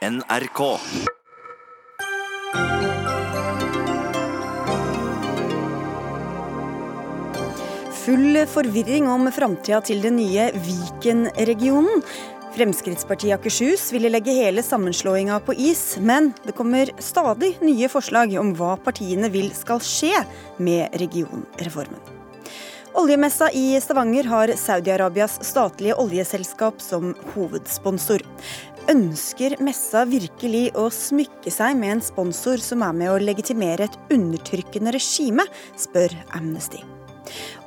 NRK. Full forvirring om framtida til den nye Viken-regionen. Fremskrittspartiet Akershus ville legge hele sammenslåinga på is, men det kommer stadig nye forslag om hva partiene vil skal skje med regionreformen. Oljemessa i Stavanger har Saudi-Arabias statlige oljeselskap som hovedsponsor. Ønsker messa virkelig å smykke seg med en sponsor som er med å legitimere et undertrykkende regime, spør Amnesty.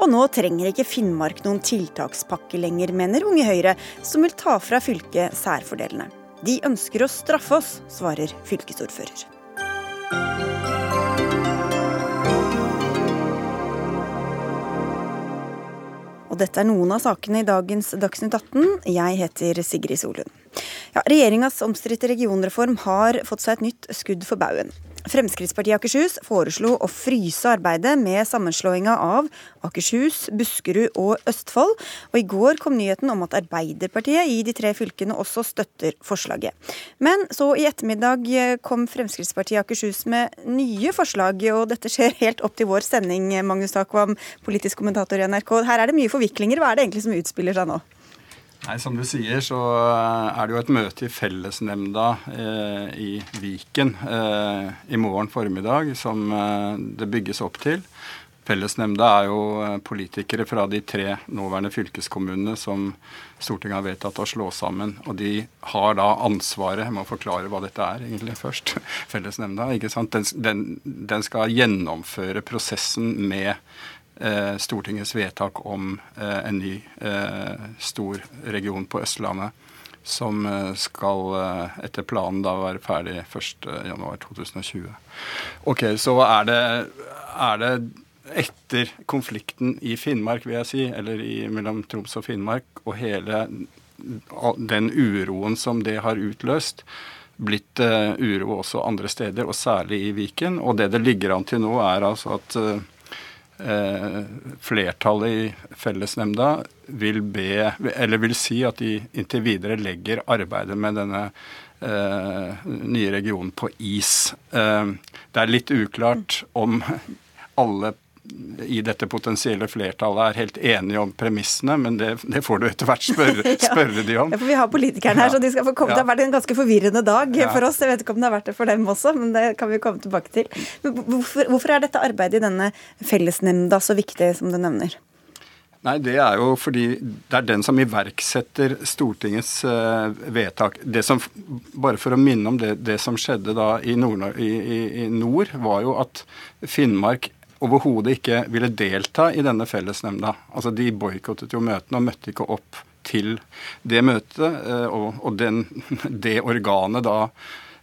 Og nå trenger ikke Finnmark noen tiltakspakke lenger, mener Unge Høyre, som vil ta fra fylket særfordelene. De ønsker å straffe oss, svarer fylkesordfører. Og dette er noen av sakene i dagens Dagsnytt 18. Jeg heter Sigrid Solund. Ja, Regjeringas omstridte regionreform har fått seg et nytt skudd for baugen. Fremskrittspartiet Akershus foreslo å fryse arbeidet med sammenslåinga av Akershus, Buskerud og Østfold. Og i går kom nyheten om at Arbeiderpartiet i de tre fylkene også støtter forslaget. Men så i ettermiddag kom Fremskrittspartiet Akershus med nye forslag, og dette skjer helt opp til vår sending, Magnus Takvam, politisk kommentator i NRK. Her er det mye forviklinger. Hva er det egentlig som utspiller seg nå? Nei, Som du sier, så eh, er det jo et møte i fellesnemnda eh, i Viken eh, i morgen formiddag som eh, det bygges opp til. Fellesnemnda er jo eh, politikere fra de tre nåværende fylkeskommunene som Stortinget har vedtatt å slå sammen. Og de har da ansvaret Jeg må forklare hva dette er egentlig først. Fellesnemnda. ikke sant? Den, den, den skal gjennomføre prosessen med Stortingets vedtak om eh, en ny eh, stor region på Østlandet. Som skal etter planen da være ferdig 1.1.2020. Ok, Så er det, er det etter konflikten i Finnmark, vil jeg si, eller i, mellom Troms og Finnmark, og hele den uroen som det har utløst, blitt uh, uro også andre steder, og særlig i Viken. Og det det ligger an til nå, er altså at uh, eh, flertallet i fellesnemnda vil be, eller vil si at de inntil videre legger arbeidet med denne eh, nye regionen på is. Eh, det er litt uklart om alle i dette potensielle flertallet er helt enige om premissene, men det, det får du etter hvert spørre, spørre de om. Ja, for Vi har politikerne her, så de skal få komme. Ja. Det har vært en ganske forvirrende dag ja. for oss. Jeg vet ikke om det har vært det for dem også, men det kan vi komme tilbake til. Men hvorfor, hvorfor er dette arbeidet i denne fellesnemnda så viktig, som du nevner? Nei, Det er jo fordi det er den som iverksetter Stortingets uh, vedtak. Det som, bare for å minne om det, det som skjedde da i nord, i, i, i nord, var jo at Finnmark overhodet ikke ville delta i denne fellesnemnda. Altså De boikottet jo møtene og møtte ikke opp til det møtet. Eh, og, den, det organet da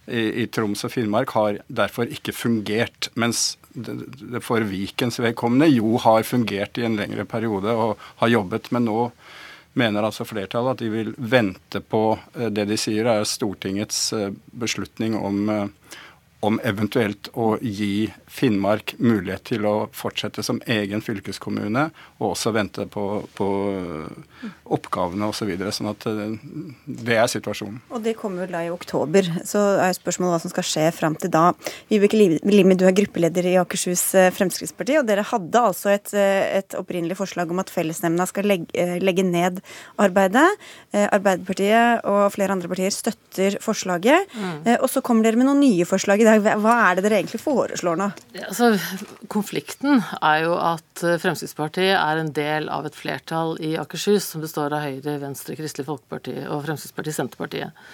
i, i, Troms og Finnmark har derfor ikke fungert. Mens det, det for Vikens vedkommende jo har fungert i en lengre periode og har jobbet. Men nå mener altså flertallet at de vil vente på eh, det de sier er Stortingets eh, beslutning om om eventuelt å gi Finnmark mulighet til å fortsette som egen fylkeskommune, og også vente på, på oppgavene osv. Så videre, sånn at eh, det er situasjonen. Og det kommer vel da i oktober. Så er spørsmålet hva som skal skje fram til da. Vibeke Limi, du er gruppeleder i Akershus eh, Fremskrittsparti, og dere hadde altså et, eh, et opprinnelig forslag om at fellesnemnda skal legge, legge ned arbeidet. Arbeiderpartiet og flere andre partier støtter forslaget. Mm. Og så kommer dere med noen nye forslag i dag. Hva er det dere egentlig foreslår nå? Altså, konflikten er jo at Fremskrittspartiet er en del av et flertall i Akershus som består av Høyre, Venstre, Kristelig Folkeparti og Fremskrittspartiet, Senterpartiet.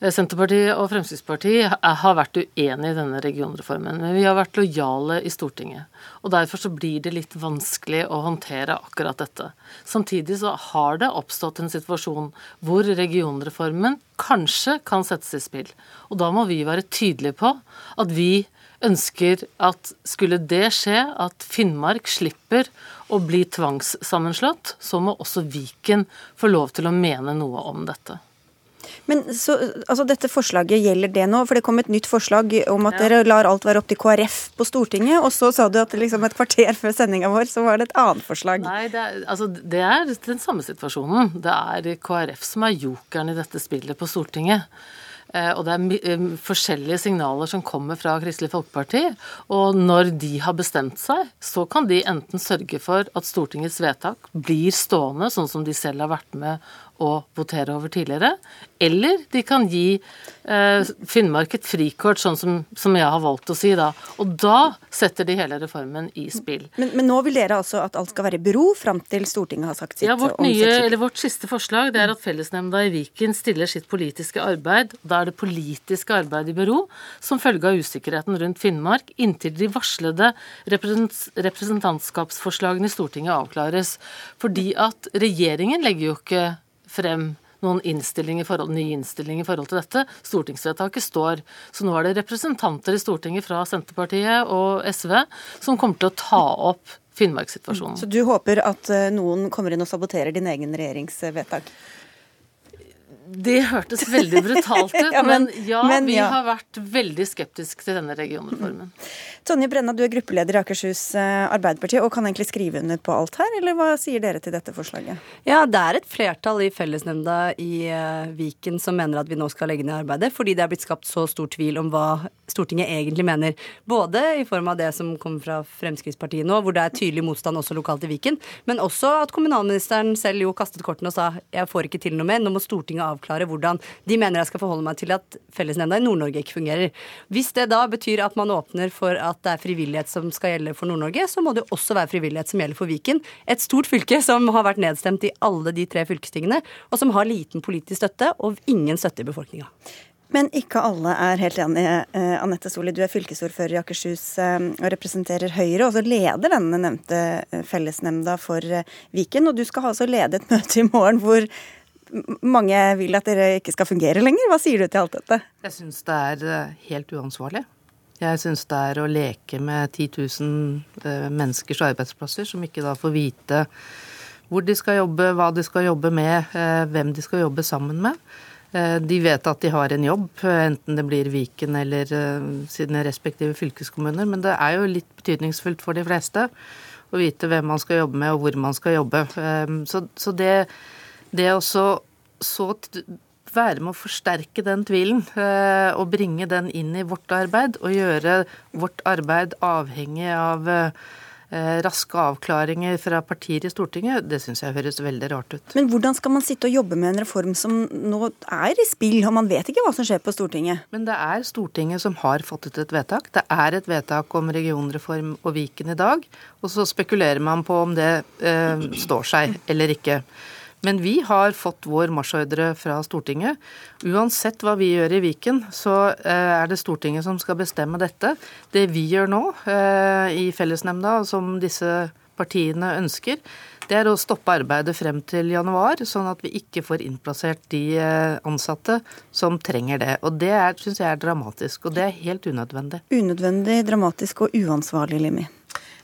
Eh, Senterpartiet og Fremskrittspartiet har vært uenige i denne regionreformen, men vi har vært lojale i Stortinget. og Derfor så blir det litt vanskelig å håndtere akkurat dette. Samtidig så har det oppstått en situasjon hvor regionreformen kanskje kan settes i spill. Og da må vi være tydelige på at vi ønsker at skulle det skje, at Finnmark slipper å bli tvangssammenslått, så må også Viken få lov til å mene noe om dette. Men så, altså Dette forslaget, gjelder det nå? For det kom et nytt forslag om at ja. dere lar alt være opp til KrF på Stortinget. Og så sa du at liksom et kvarter før sendinga vår så var det et annet forslag. Nei, det er, altså, det er den samme situasjonen. Det er KrF som er jokeren i dette spillet på Stortinget. Eh, og det er eh, forskjellige signaler som kommer fra Kristelig Folkeparti. Og når de har bestemt seg, så kan de enten sørge for at Stortingets vedtak blir stående, sånn som de selv har vært med å votere over tidligere. Eller de kan gi eh, Finnmark et frikort, sånn som, som, jeg har valgt å si da. Og da setter de hele reformen i spill. Men, men nå vil dere altså at alt skal være i bero fram til Stortinget har sagt sitt? Ja, vårt, nye, eller vårt siste forslag det er at fellesnemnda i Viken stiller sitt politiske arbeid. Da er det politiske arbeidet i bero som følge av usikkerheten rundt Finnmark, inntil de varslede representantskapsforslagene i Stortinget avklares. Fordi at regjeringen legger jo ikke frem noen innstilling i forhold, ny innstilling i forhold til dette. Stortingsvedtaket står. Så nå er det representanter i Stortinget fra Senterpartiet og SV som kommer til å ta opp Finnmarkssituasjonen. Så du håper at eh, noen kommer inn og saboterer din egen regjeringsvedtak? Det hørtes veldig brutalt ut, ja, men, men, ja, men, vi har vært veldig skeptiske til denne regionreformen. Tonje Brenna, du er gruppeleder i Akershus eh, Arbeiderparti og kan egentlig skrive under på alt her, eller hva sier dere til dette forslaget? Ja, det er et flertall i fellesnemnda i uh, Viken som mener at vi nå skal legge ned arbeidet, fordi det er blitt skapt så stor tvil om hva Stortinget egentlig mener. Både i form av det som kommer fra Fremskrittspartiet nå, hvor det er tydelig motstand også lokalt i Viken, men også at kommunalministeren selv jo kastet kortene og sa jeg får ikke til noe mer, nå må Stortinget avklare hvordan de mener jeg skal forholde meg til at fellesnemnda i Nord-Norge ikke fungerer. Hvis det da betyr at man åpner for at det er frivillighet som skal gjelde for Nord-Norge, så må det også være frivillighet som gjelder for Viken. Et stort fylke som har vært nedstemt i alle de tre fylkestingene, og som har liten politisk støtte og ingen støtte i befolkninga. Men ikke alle er helt enige. Eh, Anette Soli, du er fylkesordfører i Akershus eh, og representerer Høyre, og så leder denne nevnte eh, fellesnemnda for Viken. Og du skal altså lede et møte i morgen hvor mange vil at dere ikke skal fungere lenger. Hva sier du til alt dette? Jeg syns det er helt uansvarlig. Jeg syns det er å leke med 10 000 eh, menneskers arbeidsplasser som ikke da får vite hvor de skal jobbe, hva de skal jobbe med, eh, hvem de skal jobbe sammen med. De vet at de har en jobb, enten det blir Viken eller sine respektive fylkeskommuner. Men det er jo litt betydningsfullt for de fleste å vite hvem man skal jobbe med og hvor man skal jobbe. Så, det det også så, så være med å forsterke den tvilen eh, og bringe den inn i vårt arbeid, og gjøre vårt arbeid avhengig av eh, raske avklaringer fra partier i Stortinget, det syns jeg høres veldig rart ut. Men hvordan skal man sitte og jobbe med en reform som nå er i spill, og man vet ikke hva som skjer på Stortinget? Men det er Stortinget som har fattet et vedtak. Det er et vedtak om regionreform og Viken i dag. Og så spekulerer man på om det eh, står seg eller ikke. Men vi har fått vår marsjordre fra Stortinget. Uansett hva vi gjør i Viken, så eh, er det Stortinget som skal bestemme dette. Det vi gjør nå eh, i fellesnemnda, som disse partiene ønsker, det er å stoppe arbeidet frem til januar, sånn at vi ikke får innplassert de eh, ansatte som trenger det. Og Det syns jeg er dramatisk, og det er helt unødvendig. Unødvendig, dramatisk og uansvarlig, Limi.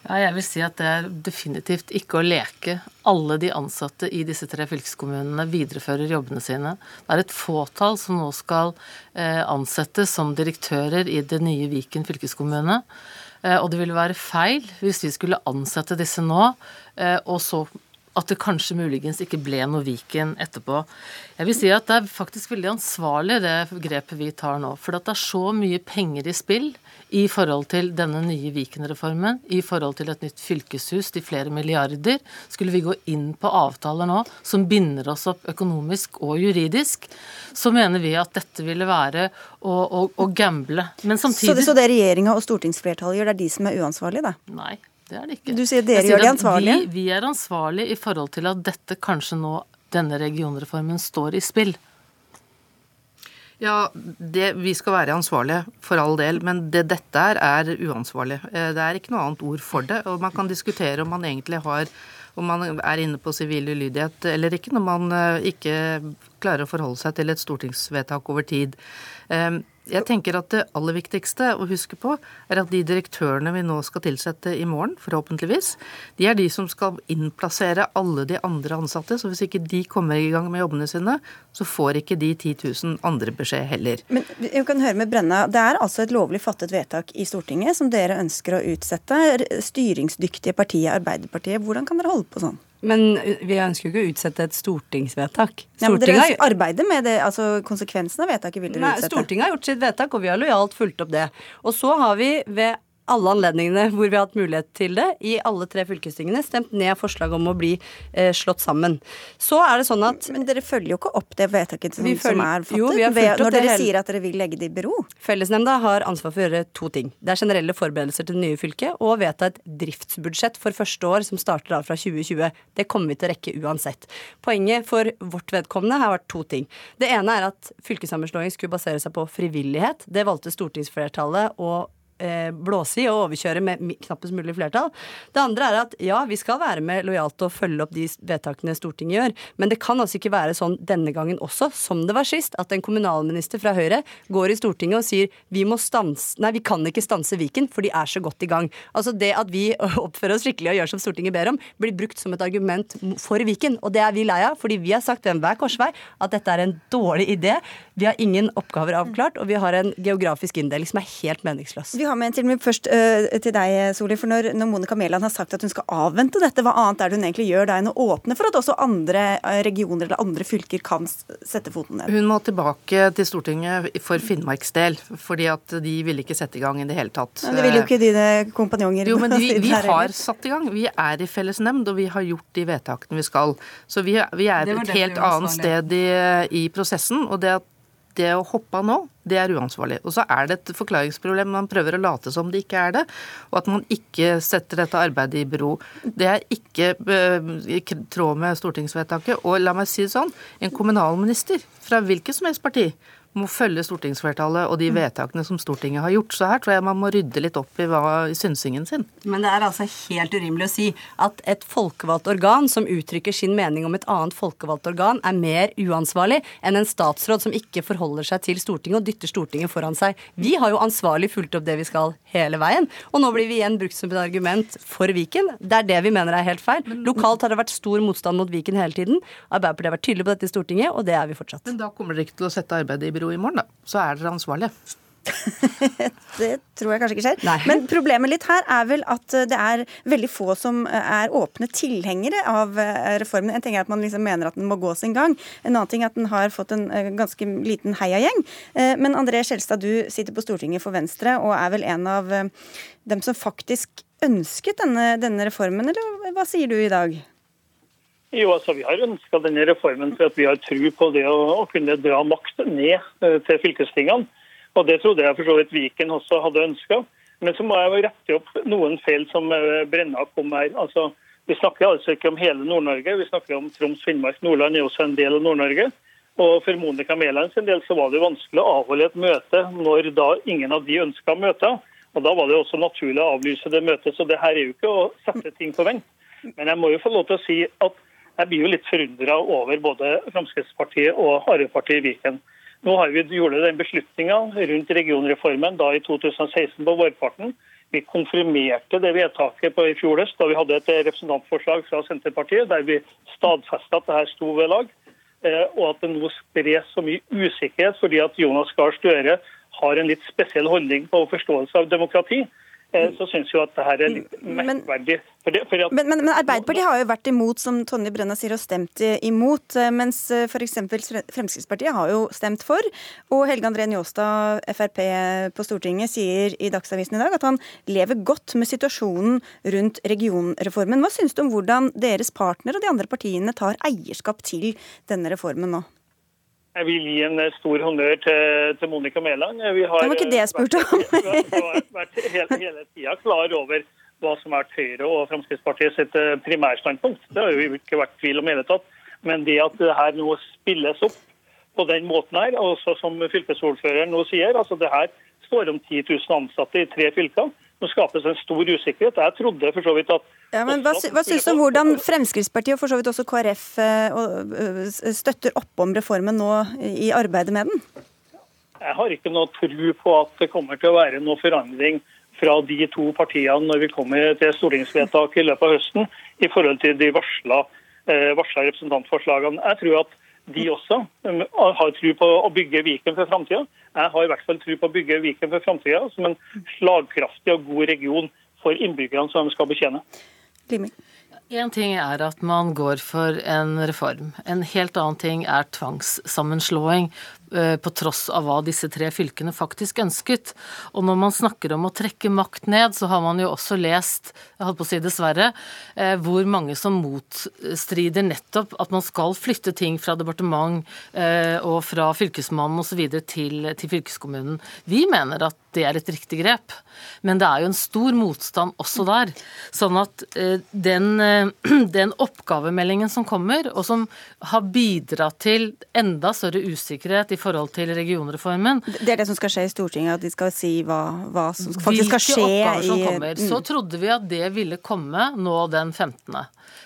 Ja, jeg vil si at det er definitivt ikke å leke. Alle de ansatte i disse tre fylkeskommunene viderefører jobbene sine. Det er et fåtall som nå skal eh, ansettes som direktører i det nye Viken fylkeskommune. Eh, og det ville være feil hvis vi skulle ansette disse nå, eh, og så at det kanskje muligens ikke ble noe Viken etterpå. Jeg vil si at det er faktisk veldig ansvarlig det grepet vi tar nå. For det er så mye penger i spill i forhold til denne nye Viken-reformen, i forhold til et nytt fylkeshus til flere milliarder. Skulle vi gå inn på avtaler nå som binder oss opp økonomisk og juridisk, så mener vi at dette ville være å, å, å gamble. Men samtidig Så det, så det regjeringa og stortingsflertallet gjør, det er de som er uansvarlige, da? Nei. Det er det ikke. Du sier dere gjør de ansvarlige? Vi, vi er ansvarlige i forhold til at dette kanskje nå, denne regionreformen, står i spill. Ja, det, Vi skal være ansvarlige, for all del. Men det dette er, er uansvarlig. Eh, det er ikke noe annet ord for det. Og man kan diskutere om man egentlig har om man er inne på sivil ulydighet eller ikke, når man eh, ikke klarer å forholde seg til et stortingsvedtak over tid. Jeg tenker at Det aller viktigste å huske på er at de direktørene vi nå skal tilsette i morgen, forhåpentligvis, de er de som skal innplassere alle de andre ansatte. Så hvis ikke de kommer i gang med jobbene sine, så får ikke de 10 000 andre beskjed heller. Men jeg kan høre med Brenna, Det er altså et lovlig fattet vedtak i Stortinget som dere ønsker å utsette. Styringsdyktige partiet Arbeiderpartiet, hvordan kan dere holde på sånn? Men vi ønsker jo ikke å utsette et stortingsvedtak. Stortinget... Ja, men dere arbeider med det, altså konsekvensen av vedtaket vil dere Nei, utsette? Stortinget har gjort sitt vedtak, og vi har lojalt fulgt opp det. Og så har vi ved alle anledningene hvor vi har hatt mulighet til det, i alle tre fylkestingene, stemt ned forslag om å bli eh, slått sammen. Så er det sånn at Men dere følger jo ikke opp det vedtaket som, følger, som er fattet, jo, når dere sier at dere vil legge det i bero? Fellesnemnda har ansvar for å gjøre to ting. Det er generelle forberedelser til det nye fylket, og vedta et driftsbudsjett for første år som starter av fra 2020. Det kommer vi til å rekke uansett. Poenget for vårt vedkommende har vært to ting. Det ene er at fylkessammenslåing skulle basere seg på frivillighet. Det valgte stortingsflertallet å blåse i og overkjøre med knappest mulig flertall. Det andre er at ja, vi skal være med lojalt og følge opp de vedtakene Stortinget gjør, men det kan altså ikke være sånn denne gangen også, som det var sist, at en kommunalminister fra Høyre går i Stortinget og sier vi må stanse Nei, vi kan ikke stanse Viken, for de er så godt i gang. Altså det at vi oppfører oss skikkelig og gjør som Stortinget ber om, blir brukt som et argument for Viken, og det er vi lei av, fordi vi har sagt ved enhver korsvei at dette er en dårlig idé. Vi har ingen oppgaver avklart, og vi har en geografisk inndeling som er helt meningsløs. Vi har med en til, men først uh, til deg, Soli. For når, når Monica Mæland har sagt at hun skal avvente dette, hva annet er det hun egentlig gjør da enn å åpne for at også andre uh, regioner eller andre fylker kan sette foten ned? Hun må tilbake til Stortinget for Finnmarks del, fordi at de ville ikke sette i gang i det hele tatt. Men det vil jo ikke dine kompanjonger. Jo, men vi, vi har satt i gang. Vi er i fellesnemnd, og vi har gjort de vedtakene vi skal. Så vi, vi er et helt annet sted i, i prosessen. og det at det å hoppe av nå, det er uansvarlig. Og så er det et forklaringsproblem. Man prøver å late som det ikke er det, og at man ikke setter dette arbeidet i bero. Det er ikke eh, i tråd med stortingsvedtaket. Og la meg si det sånn, en kommunalminister fra hvilket som helst parti må følge stortingsflertallet og de mm. vedtakene som Stortinget har gjort. Så her tror jeg man må rydde litt opp i, hva, i synsingen sin. Men det er altså helt urimelig å si at et folkevalgt organ som uttrykker sin mening om et annet folkevalgt organ, er mer uansvarlig enn en statsråd som ikke forholder seg til Stortinget og dytter Stortinget foran seg. Vi har jo ansvarlig fulgt opp det vi skal hele veien, og nå blir vi igjen brukt som et argument for Viken. Det er det vi mener er helt feil. Lokalt har det vært stor motstand mot Viken hele tiden. Arbeiderpartiet har vært tydelig på dette i Stortinget, og det er vi fortsatt. Men da kommer dere ikke til å sette arbeidet i bero? I morgen, da. Så er dere ansvarlige. det tror jeg kanskje ikke skjer. Nei. Men problemet litt her er vel at det er veldig få som er åpne tilhengere av eh, reformen. En ting er at man liksom mener at den må gå sin gang. En annen ting er at den har fått en eh, ganske liten heiagjeng. Eh, men André Skjelstad, du sitter på Stortinget for Venstre og er vel en av dem som faktisk ønsket denne, denne reformen, eller hva sier du i dag? Jo, altså Vi har ønska denne reformen for at vi har tro på det å, å kunne dra makt ned uh, til fylkestingene. Og Det trodde jeg for så vidt Viken også hadde ønska. Men så må jeg rette opp noen feil som uh, Brenna kom her. Altså, Vi snakker altså ikke om hele Nord-Norge, vi snakker om Troms, Finnmark, Nordland er også en del av Nord-Norge. Og For Monica Mæland sin del så var det vanskelig å avholde et møte når da ingen av de ønska møte. Og Da var det også naturlig å avlyse det møtet. Så det her er jo ikke å sette ting på vent. Men jeg må jo få lov til å si at jeg blir jo litt forundra over både Fremskrittspartiet og Arbeiderpartiet i Viken. Nå har vi gjort den beslutninga rundt regionreformen da i 2016 på vårparten. Vi konfirmerte det vedtaket på i fjor høst da vi hadde et representantforslag fra Senterpartiet der vi stadfesta at det her sto ved lag, eh, og at det nå spres så mye usikkerhet fordi at Jonas Gahr Støre har en litt spesiell holdning på forståelse av demokrati. Eh, så syns jo at det her er litt merkverdig. For det, for at, men, men, men, Arbeiderpartiet har jo vært imot, som Tonje Brenna sier, og stemt imot. Eh, mens eh, f.eks. Fremskrittspartiet har jo stemt for. Og Helge André Njåstad, Frp på Stortinget, sier i Dagsavisen i dag at han lever godt med situasjonen rundt regionreformen. Hva syns du om hvordan deres partner og de andre partiene tar eierskap til denne reformen nå? Jeg vil gi en stor honnør til, til Monica Mæland. Vi har, det var ikke det jeg spurte om. vært, vært hele, hele tida klar over hva som har vært Høyre og Fremskrittspartiet sitt eh, primærstandpunkt. Det har jo ikke vært tvil om i det tatt. Men det at det her nå spilles opp på den måten her, også som fylkesordføreren nå sier, altså det her står om 10 000 ansatte i tre fylker. Nå skapes en stor usikkerhet. Jeg trodde for så vidt at ja, men Hva, hva syns du om hvordan Fremskrittspartiet og for så vidt også KrF eh, eh, støtter opp om reformen nå i arbeidet med den? Jeg har ikke noe tro på at det kommer til å være noe forandring fra de to partiene når vi kommer til stortingsvedtak i løpet av høsten i forhold til de varsla, eh, varsla representantforslagene. Jeg tror at de også har tro på å bygge Viken for framtida. Jeg har i hvert fall tro på å bygge Viken for framtida som en slagkraftig og god region for innbyggerne som de skal betjene. Limi. Én ting er at man går for en reform. En helt annen ting er tvangssammenslåing på tross av hva disse tre fylkene faktisk ønsket. Og når man snakker om å trekke makt ned, så har man jo også lest, jeg holdt på å si dessverre, eh, hvor mange som motstrider nettopp at man skal flytte ting fra departement eh, og fra fylkesmannen osv. Til, til fylkeskommunen. Vi mener at det er et riktig grep, men det er jo en stor motstand også der. Sånn at den, den oppgavemeldingen som kommer, og som har bidratt til enda større usikkerhet i forhold til regionreformen. Det er det som skal skje i Stortinget, at de skal si hva, hva som faktisk skal skje? Hvilke oppgaver som kommer. Mm. Så trodde vi at det ville komme nå den 15.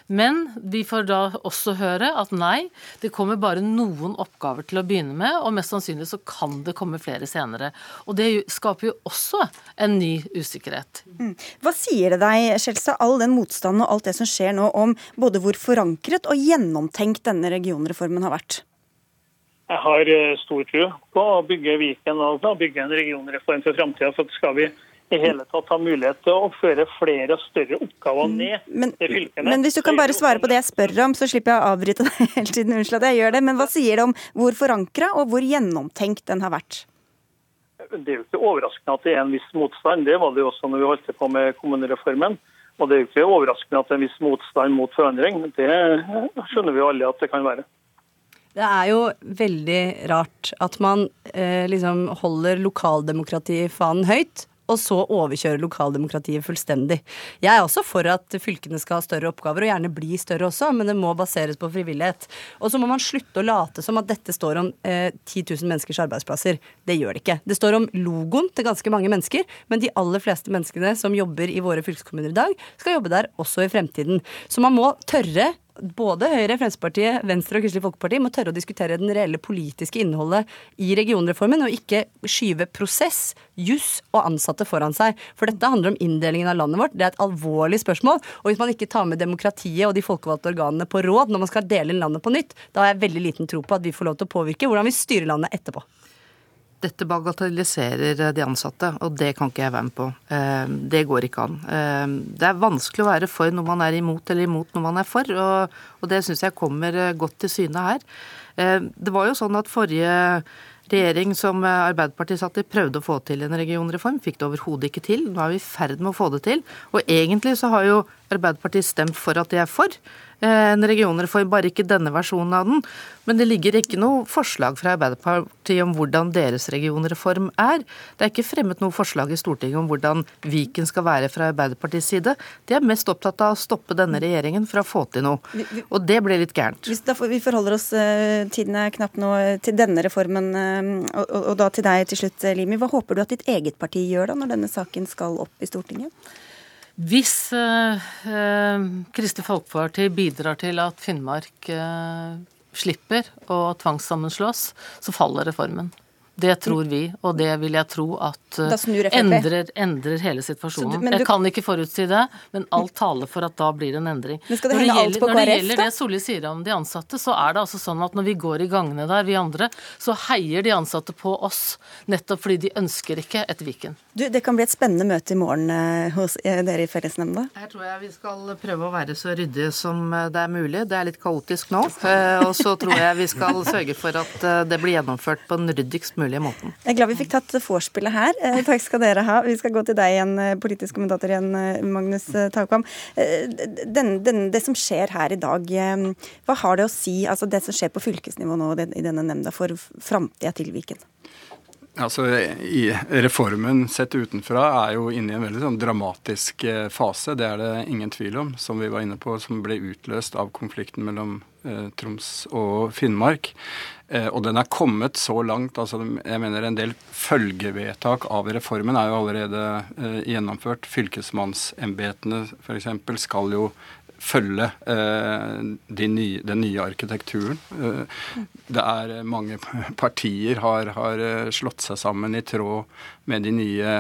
Men vi får da også høre at nei, det kommer bare noen oppgaver til å begynne med, og mest sannsynlig så kan det komme flere senere. Og det skaper jo også en ny usikkerhet. Mm. Hva sier det deg, Skjelstad, all den motstanden og alt det som skjer nå, om både hvor forankret og gjennomtenkt denne regionreformen har vært? Jeg har eh, stor tro på å bygge Viken og bygge en regionreform for framtida. For skal vi i hele tatt ha mulighet til å føre flere og større oppgaver mm. ned men, til fylkene. Men hvis du kan bare svare på det jeg spør om, så slipper jeg å avbryte deg hele tiden. Unnskyld at jeg gjør det. Men hva sier det om hvor forankra og hvor gjennomtenkt den har vært? Det er jo ikke overraskende at det er en viss motstand. Det var det jo også når vi holdt på med kommunereformen. Og det er jo ikke overraskende at det er en viss motstand mot forandring. Det skjønner vi jo alle at det kan være. Det er jo veldig rart at man eh, liksom holder lokaldemokratifanen høyt, og så overkjøre lokaldemokratiet fullstendig. Jeg er også for at fylkene skal ha større oppgaver, og gjerne bli større også, men det må baseres på frivillighet. Og så må man slutte å late som at dette står om eh, 10 000 menneskers arbeidsplasser. Det gjør det ikke. Det står om logoen til ganske mange mennesker, men de aller fleste menneskene som jobber i våre fylkeskommuner i dag, skal jobbe der også i fremtiden. Så man må tørre både Høyre, Fremskrittspartiet, Venstre og Kristelig Folkeparti må tørre å diskutere den reelle politiske innholdet i regionreformen, og ikke skyve prosess, juss og ansatte foran seg. For dette handler om inndelingen av landet vårt. Det er et alvorlig spørsmål. Og hvis man ikke tar med demokratiet og de folkevalgte organene på råd når man skal dele landet på nytt, da har jeg veldig liten tro på at vi får lov til å påvirke hvordan vi styrer landet etterpå. Dette bagatelliserer de ansatte, og det kan ikke jeg være med på. Eh, det går ikke an. Eh, det er vanskelig å være for når man er imot, eller imot når man er for, og det syns jeg kommer eh, godt til syne her. Det var jo sånn at forrige regjering som Arbeiderpartiet satt i, prøvde å få til en regionreform. Fikk det overhodet ikke til. Nå er vi i ferd med å få det til. Og egentlig så har jo Arbeiderpartiet stemt for at de er for. Eh, en regionreform, bare ikke denne versjonen av den. Men det ligger ikke noe forslag fra Arbeiderpartiet om hvordan deres regionreform er. Det er ikke fremmet noe forslag i Stortinget om hvordan Viken skal være fra Arbeiderpartiets side. De er mest opptatt av å stoppe denne regjeringen for å få til noe. Og det blir litt gærent. Hvis vi forholder oss, eh, tiden er knapp nå, til denne reformen, eh, og da til deg til slutt, Limi. Hva håper du at ditt eget parti gjør da, når denne saken skal opp i Stortinget? Hvis eh, eh, Kristelig Folkeparti bidrar til at Finnmark eh, slipper å tvangssammenslås, så faller reformen. Det tror vi, og det vil jeg tro at uh, endrer, endrer, hele situasjonen. Du, du, jeg kan ikke forutsi det, men alt taler for at da blir det en endring. Men skal det når det gjelder, når det, gjelder det Solli sier om de ansatte, så er det altså sånn at når vi går i gangene der, vi andre, så heier de ansatte på oss. Nettopp fordi de ønsker ikke et Viken. Du, det kan bli et spennende møte i morgen eh, hos eh, dere i Fellesnemnda? Her tror jeg vi skal prøve å være så ryddige som det er mulig. Det er litt kaotisk nå. Og så tror jeg vi skal sørge for at det blir gjennomført på en ryddigst mulig mulige måten. Jeg er glad vi fikk tatt vorspielet her. Eh, takk skal dere ha. Vi skal gå til deg igjen, eh, politisk kommentator igjen, eh, Magnus Taukam. Den, den, det som skjer her i dag, hva har det å si, altså det som skjer på fylkesnivå nå i denne nemnda, for framtida til Viken? Altså, i Reformen sett utenfra er jo inne i en veldig sånn dramatisk fase. Det er det ingen tvil om, som vi var inne på, som ble utløst av konflikten mellom eh, Troms og Finnmark. Eh, og den er kommet så langt. altså jeg mener En del følgevedtak av reformen er jo allerede eh, gjennomført. Fylkesmannsembetene f.eks. skal jo følge eh, de nye, den nye arkitekturen. Det er mange partier har, har slått seg sammen i tråd med de nye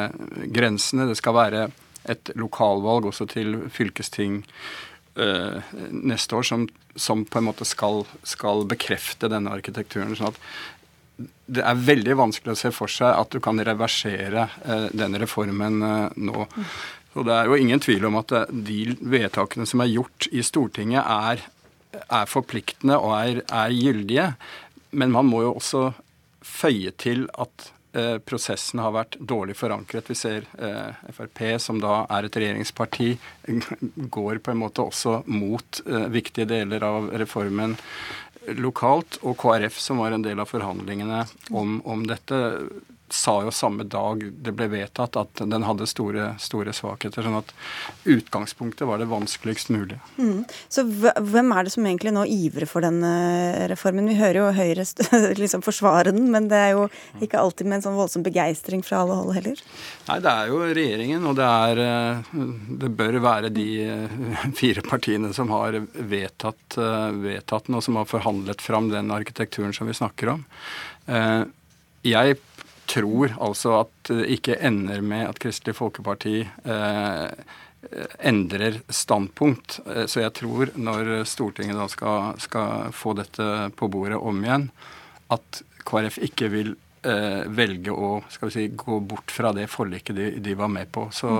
grensene. Det skal være et lokalvalg også til fylkesting neste år som, som, på en måte skal, skal, bekrefte denne arkitekturen. sånn at det er veldig vanskelig å se for seg at du kan reversere eh, denne reformen eh, nå. Så det er jo ingen tvil om at de vedtakene som er gjort i Stortinget, er, er forpliktende og er, er, gyldige. Men man må jo også føye til at eh, prosessen har vært dårlig forankret. Vi ser eh, Frp, som da er et regjeringsparti, går på en måte også mot eh, viktige deler av reformen lokalt. Og KrF, som var en del av forhandlingene om, om dette, sa jo samme dag det ble vedtatt at den hadde store, store svakheter. sånn at utgangspunktet var det vanskeligst mulig. Mm. Så hvem er det som egentlig nå ivrer for denne reformen? Vi hører jo Høyre liksom forsvare den, men det er jo ikke alltid med en sånn voldsom begeistring fra alle hold heller? Nei, det er jo regjeringen, og det er eh, Det bør være de eh, fire partiene som har vedtatt, eh, vedtatt den, og som har forhandlet fram den arkitekturen som vi snakker om. Jeg tror altså at det ikke ender med at Kristelig Folkeparti eh, endrer standpunkt. Eh, så jeg tror når Stortinget da skal, skal, få dette på bordet om igjen, at KrF ikke vil eh, velge å skal vi si, gå bort fra det forliket de, de var med på. Så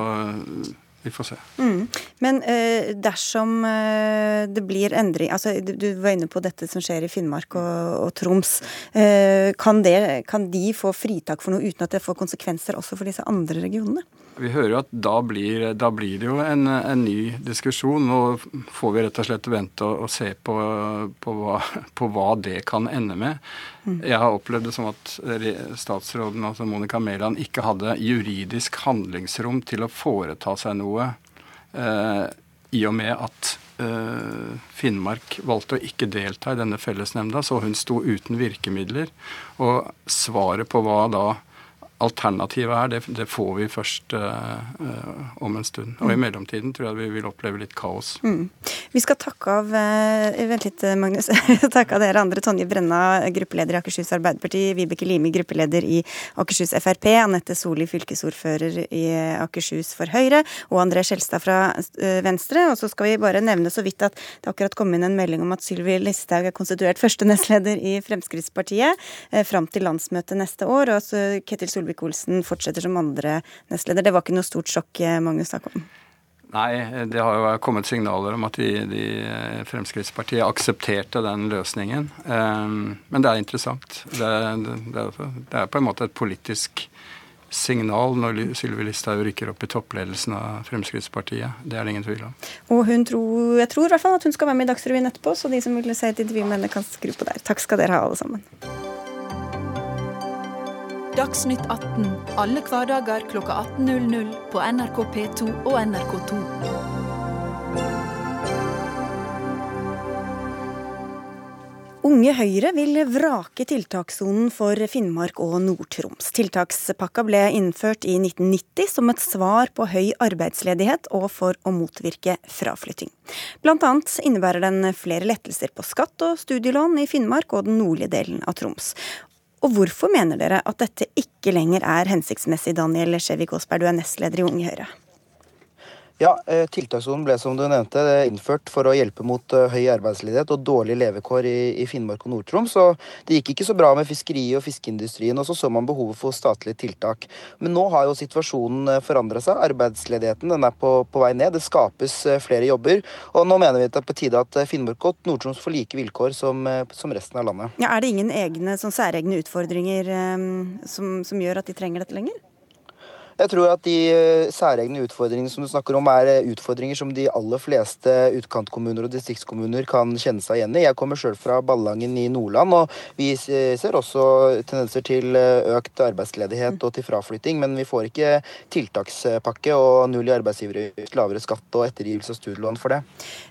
vi får se. Mm. Men eh, dersom eh, det blir endring altså du, var inne på dette som skjer i Finnmark og, og Troms. Eh, kan, det, kan, de få fritak for noe uten at det får konsekvenser også for disse andre regionene? Vi hører jo at da blir, da blir det jo en, en, ny diskusjon. Nå får vi rett og slett vente og, og se på, på, hva, på, hva, det kan ende med. Mm. Jeg har opplevd det som at statsråden, altså Monica Mæland, ikke hadde juridisk handlingsrom til å foreta seg noe eh, i og med at eh, Finnmark valgte å ikke delta i denne fellesnemnda, så hun sto uten virkemidler. Og svaret på hva da alternativet er, det, det, får vi først uh, om en stund. Og i mm. mellomtiden tror jeg vi vil oppleve litt kaos. Mm. Vi skal takke av uh, Vent litt, Magnus. takke av dere andre. Tonje Brenna, gruppeleder i Akershus Arbeiderparti. Vibeke Limi, gruppeleder i Akershus Frp. Anette Soli, fylkesordfører i Akershus for Høyre. Og André Skjelstad fra Venstre. Og så skal vi bare nevne så vidt at det akkurat kom inn en melding om at Sylvi Listhaug er konstituert første nestleder i Fremskrittspartiet fram til landsmøtet neste år. Og så Ketil Solberg Solvik-Olsen fortsetter som andre nestleder. Det var ikke noe stort sjokk, Magnus Magnus Takholm? Nei, det har jo kommet signaler om at de, de Fremskrittspartiet aksepterte den løsningen. Um, men det er interessant. Det, det, det, er på en måte et politisk signal når Sylvi Listhaug rykker opp i toppledelsen av Fremskrittspartiet. Det er det ingen tvil om. Og hun tror, jeg tror i hvert fall at hun skal være med i Dagsrevyen etterpå, så de som vil se et intervju med henne, kan skru på der. Takk skal dere ha, alle sammen. Dagsnytt 18 alle hverdager kl 18.00 på NRK P2 og NRK2. Unge Høyre vil vrake tiltakssonen for Finnmark og Nord-Troms. Tiltakspakka ble innført i 1990 som et svar på høy arbeidsledighet og for å motvirke fraflytting. Blant annet innebærer den flere lettelser på skatt og studielån i Finnmark og den nordlige delen av Troms. Og hvorfor mener dere at dette ikke lenger er hensiktsmessig, Daniel Skjevik Aasberg, du er nestleder i Unge Høyre? Ja, eh, Tiltakssonen ble som du nevnte innført for å hjelpe mot eh, høy arbeidsledighet og dårlige levekår i, Finnmark og Nord-Troms. Det gikk ikke så bra med fiskeriet og fiskeindustrien, og så så man behovet for statlige tiltak. Men nå har jo situasjonen eh, forandra seg. Arbeidsledigheten er på, på, vei ned. Det skapes flere jobber. Og nå mener vi det er på tide at Finnmark og Nord-Troms får like vilkår som, som, resten av landet. Ja, er det ingen egne, sånn særegne utfordringer som, som gjør at de trenger dette lenger? Jeg tror at de eh, særegne utfordringene som du snakker om, er eh, utfordringer som de aller fleste utkantkommuner og distriktskommuner kan kjenne seg igjen i. Jeg kommer sjøl fra Ballangen i Nordland, og vi ser også tendenser til eh, økt arbeidsledighet og til fraflytting, men vi får ikke tiltakspakke og null i arbeidsgiveravgift, lavere skatt og ettergivelse av studielån for det.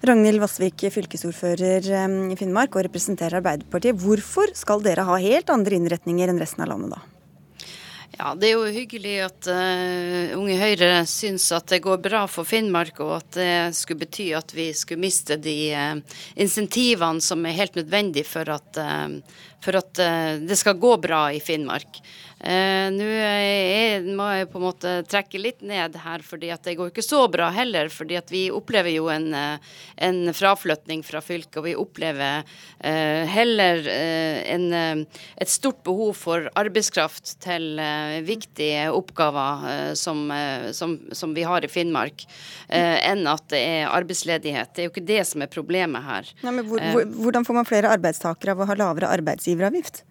Ragnhild Vassvik, fylkesordfører i Finnmark og representerer Arbeiderpartiet. Hvorfor skal dere ha helt andre innretninger enn resten av landet da? Ja, Det er jo hyggelig at uh, Unge Høyre syns at det går bra for Finnmark, og at det skulle bety at vi skulle miste de uh, insentivene som er helt nødvendige for at, uh, for at det skal gå bra i Finnmark. Nå må jeg på en måte trekke litt ned her, fordi at det går ikke så bra heller. fordi at vi opplever jo en, eh, en fraflytning fra fylket, og vi opplever heller en, et stort behov for arbeidskraft til viktige oppgaver som, som, som, vi har i Finnmark, enn at det er arbeidsledighet. Det er jo ikke det som er problemet her. Nei, hvor, hvor, hvordan får man flere arbeidstakere av å ha lavere arbeidsgiveravgift?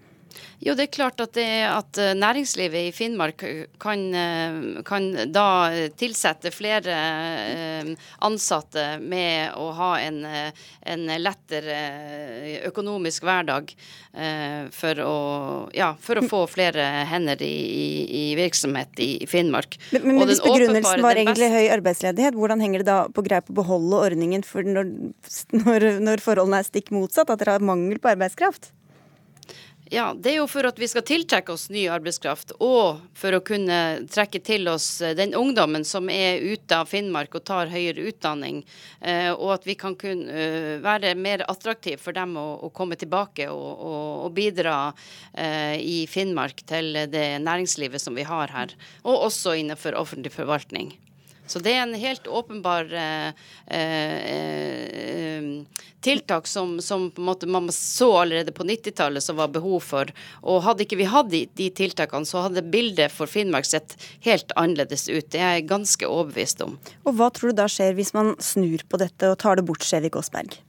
Jo, det er klart at, det, at eh, næringslivet i Finnmark kan, eh, kan, da tilsette flere eh, ansatte med å ha en, en lettere økonomisk hverdag for å, ja, for å få flere hender i, i, i virksomhet i, Finnmark. Men, men hvis begrunnelsen var egentlig høy arbeidsledighet, hvordan henger det da på greip å beholde ordningen når, når, når forholdene er stikk motsatt, at dere har mangel på arbeidskraft? Ja, Det er jo for at vi skal tiltrekke oss ny arbeidskraft, og for å kunne trekke til oss eh, den ungdommen som er ute av Finnmark og tar høyere utdanning. Eh, og at vi kan kunne eh, være mer attraktive for dem å, komme tilbake og, og bidra i Finnmark til det næringslivet som vi har her. Og også innenfor offentlig forvaltning. Så det er en helt åpenbar eh, eh, tiltak som, som, måte man så allerede på 90-tallet som var behov for. Og hadde ikke vi hatt de, de, tiltakene, så hadde bildet for Finnmark sett helt annerledes ut. Det er jeg ganske overbevist om. Og hva tror du da skjer hvis man snur på dette og tar det bort, Skjevik Aasberg?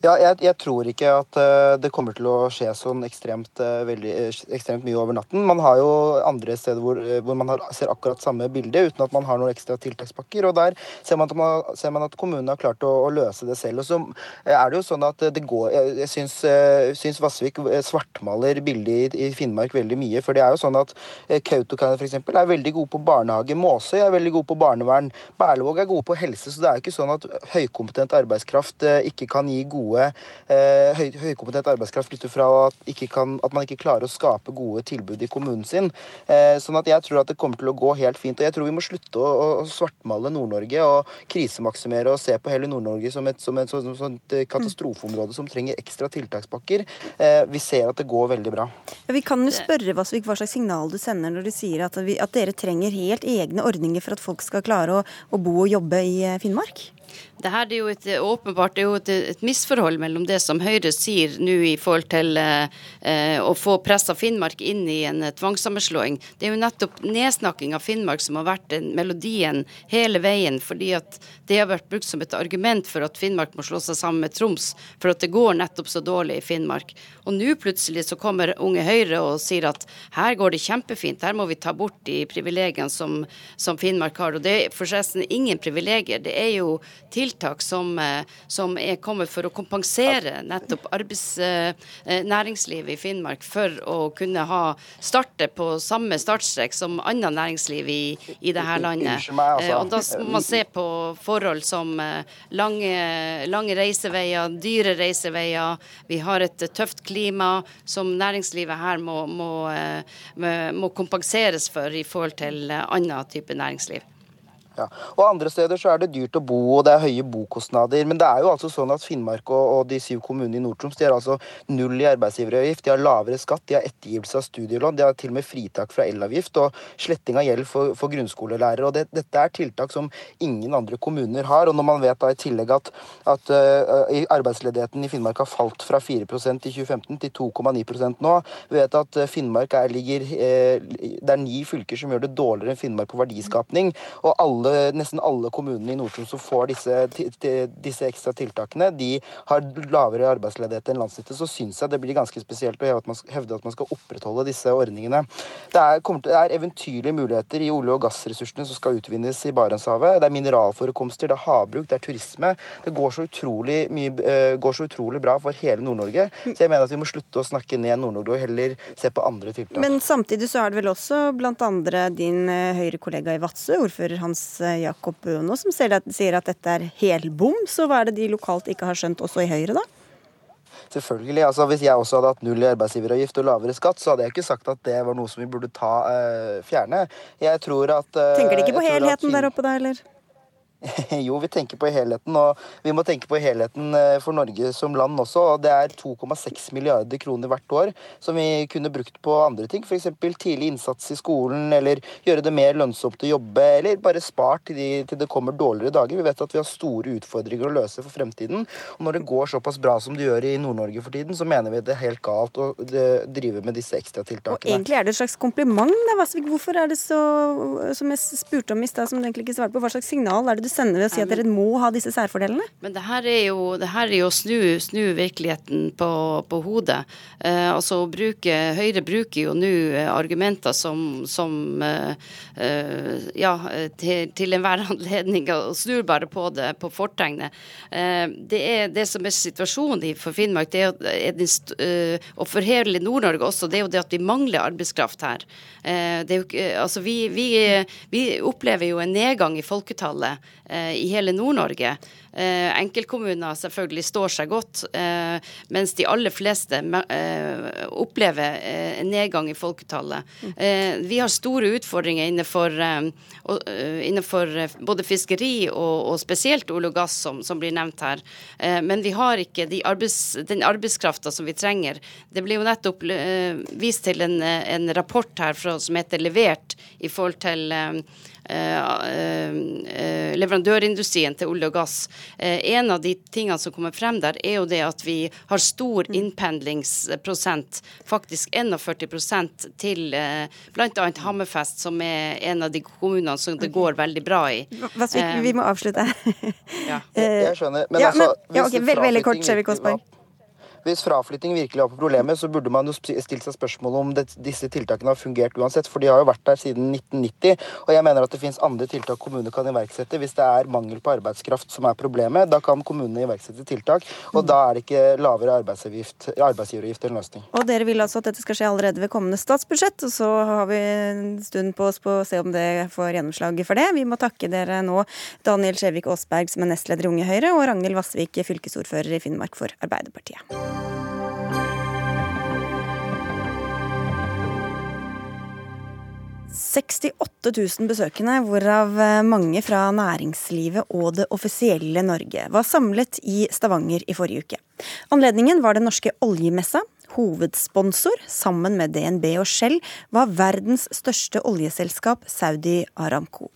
Ja, jeg, jeg, tror ikke at uh, det kommer til å skje sånn ekstremt, uh, veldig, uh, ekstremt, mye over natten. Man har jo andre steder hvor, hvor man har, ser akkurat samme bilde uten at man har noen ekstra tiltakspakker. og Der ser man at, man, ser man at kommunene har klart å, å, løse det selv. og så er det jo sånn at det går, Jeg, jeg syns, syns Vassvik svartmaler bildet i, i, Finnmark veldig mye. For det er jo sånn at Kautokeino f.eks. er veldig gode på barnehage. Måsøy er veldig gode på barnevern. Berlevåg er gode på helse. Så det er jo ikke sånn at høykompetent arbeidskraft ikke kan gi gode gode eh, høy, høykompetent arbeidskraft flytter fra at, kan, at, man ikke klarer å skape gode tilbud i kommunen sin. Eh, sånn at jeg tror at det kommer til å gå helt fint. Og jeg tror vi må slutte å, å svartmale Nord-Norge og krisemaksimere og se på hele Nord-Norge som som som, som et katastrofeområde som trenger ekstra tiltakspakker. Eh, vi ser at det går veldig bra. Ja, vi kan jo spørre Vasvik, hva slags signal du sender når du sier at, vi, at dere trenger helt egne ordninger for at folk skal klare å, å bo og jobbe i Finnmark? Det her er jo et, åpenbart det er jo et, et, misforhold mellom det som Høyre sier nå i forhold til eh, å få pressa Finnmark inn i en tvangssammenslåing. Det er jo nettopp nedsnakking av Finnmark som har vært melodien hele veien, fordi at det har vært brukt som et argument for at Finnmark må slå seg sammen med Troms, for at det går nettopp så dårlig i Finnmark. Og nå plutselig så kommer Unge Høyre og sier at her går det kjempefint, her må vi ta bort de privilegiene som, som Finnmark har. Og det er forresten ingen privilegier. Det er jo tiltak som, eh, som er kommet for å kompensere nettopp arbeidsnæringslivet eh, i Finnmark for å kunne ha starte på samme startstrek som annet næringsliv i, i dette landet. Altså. Eh, og da må man se på forhold som lange, lange reiseveier, dyre reiseveier. Vi har et tøft klima som næringslivet her må, må, må kompenseres for i forhold til annen type næringsliv. Ja. Og Andre steder så er det dyrt å bo, og det er høye bokostnader. Men det er jo altså sånn at Finnmark og, og de syv kommunene i Nord-Troms de har altså null i arbeidsgiveravgift, de har lavere skatt, de har ettergivelse av studielån, de har til og med fritak fra elavgift og sletting av gjeld for, for grunnskolelærere. og det, Dette er tiltak som ingen andre kommuner har. og Når man vet da i tillegg at, at uh, arbeidsledigheten i Finnmark har falt fra 4% i 2015 til 2,9 nå, vi vet at Finnmark er, ligger, uh, det er ni fylker som gjør det dårligere enn Finnmark på verdiskapning. og alle alle, nesten alle kommunene i Nord-Troms som får disse, disse, ekstra tiltakene, de har lavere arbeidsledighet enn landsnittet, så syns jeg det blir ganske spesielt å hevde at man skal opprettholde disse ordningene. Det er, det er eventyrlige muligheter i olje- og gassressursene som skal utvinnes i Barentshavet. Det er mineralforekomster, det er havbruk, det er turisme. Det går så utrolig, mye, eh, går så utrolig bra for hele Nord-Norge. Så jeg mener at vi må slutte å snakke ned Nord-Norge og heller se på andre tiltak. Men samtidig så er det vel også blant andre din eh, høyre kollega i Vadsø, ordfører Hans Jakob Bøno, som sier at, sier at dette er helbom. Så hva er det de lokalt ikke har skjønt, også i Høyre, da? Selvfølgelig. altså Hvis jeg også hadde hatt null i arbeidsgiveravgift og lavere skatt, så hadde jeg ikke sagt at det var noe som vi burde ta uh, fjerne. Jeg tror at uh, Tenker de ikke på helheten der oppe da, eller? Jo, vi tenker på helheten, og vi må tenke på helheten eh, for Norge som land også. og Det er 2,6 milliarder kroner hvert år som vi kunne brukt på andre ting. F.eks. tidlig innsats i skolen, eller gjøre det mer lønnsomt å jobbe, eller bare spart til, de, til det kommer dårligere dager. Vi vet at vi har store utfordringer å løse for fremtiden. Og når det går såpass bra som det gjør i Nord-Norge for tiden, så mener vi det er helt galt å drive med disse ekstratiltakene. Og egentlig er det et slags kompliment, da, Vassvik. Hvorfor er det så, som jeg spurte om i stad, som du egentlig ikke svarte på, hva slags signal er det du sender ved å si at dere må ha disse særfordelene? Men det her er jo, her er jo snu, snu, virkeligheten på, på hodet. Eh, altså bruke, Høyre bruker jo nå eh, argumenter som, som eh, eh, ja, til, til enhver anledning og snur bare på det på fortegnet. Eh, det, er, det som er situasjonen for Finnmark, det er, er og for hele Nord-Norge også, det er jo det at vi mangler arbeidskraft her. Jo, altså vi, vi, vi opplever jo en nedgang i folketallet i hele Nord-Norge. Eh, enkeltkommuner selvfølgelig står seg godt, eh, mens de aller fleste eh, opplever nedgang i folketallet. Vi har store utfordringer innenfor, innenfor både fiskeri og, og spesielt olje og gass, som, som, blir nevnt her. Men vi har ikke de arbeids, den arbeidskrafta som vi trenger. Det blir jo nettopp vist til en, en rapport her fra, som heter Levert i forhold til Eh, eh, leverandørindustrien til olje og gass. Eh, en av de tingene som kommer frem der, er jo det at vi har stor mm. innpendlingsprosent, faktisk 41% til bl.a. Hammerfest, som er en av de kommunene som det går veldig bra i. Vassvik, vi må avslutte. ja. Jeg skjønner. Men, ja, men altså, ja, okay, veldig, veldig kort, Kjevik Aasberg. Hvis fraflytting virkelig var på problemet, så burde man jo stilt seg spørsmål om det, disse tiltakene har fungert uansett. For de har jo vært der siden 1990. Og jeg mener at det finnes andre tiltak kommunene kan iverksette. Hvis det er mangel på arbeidskraft som er problemet, da kan kommunene iverksette tiltak. Og da er det ikke lavere arbeidsgiveravgift en løsning. Og dere vil altså at dette skal skje allerede ved kommende statsbudsjett, og så har vi en stund på oss på å se om det får gjennomslag for det. Vi må takke dere nå, Daniel Skjevik Aasberg som er nestleder i Unge Høyre, og Ragnhild Vassvik, fylkesordfører i Finnmark for Arbeiderpartiet. 68 000 besøkende, hvorav eh, mange fra næringslivet og det offisielle Norge, var samlet i Stavanger i forrige uke. Anledningen var den norske oljemessa. Hovedsponsor, sammen med DNB og Shell, var verdens største oljeselskap, Saudi Aramco.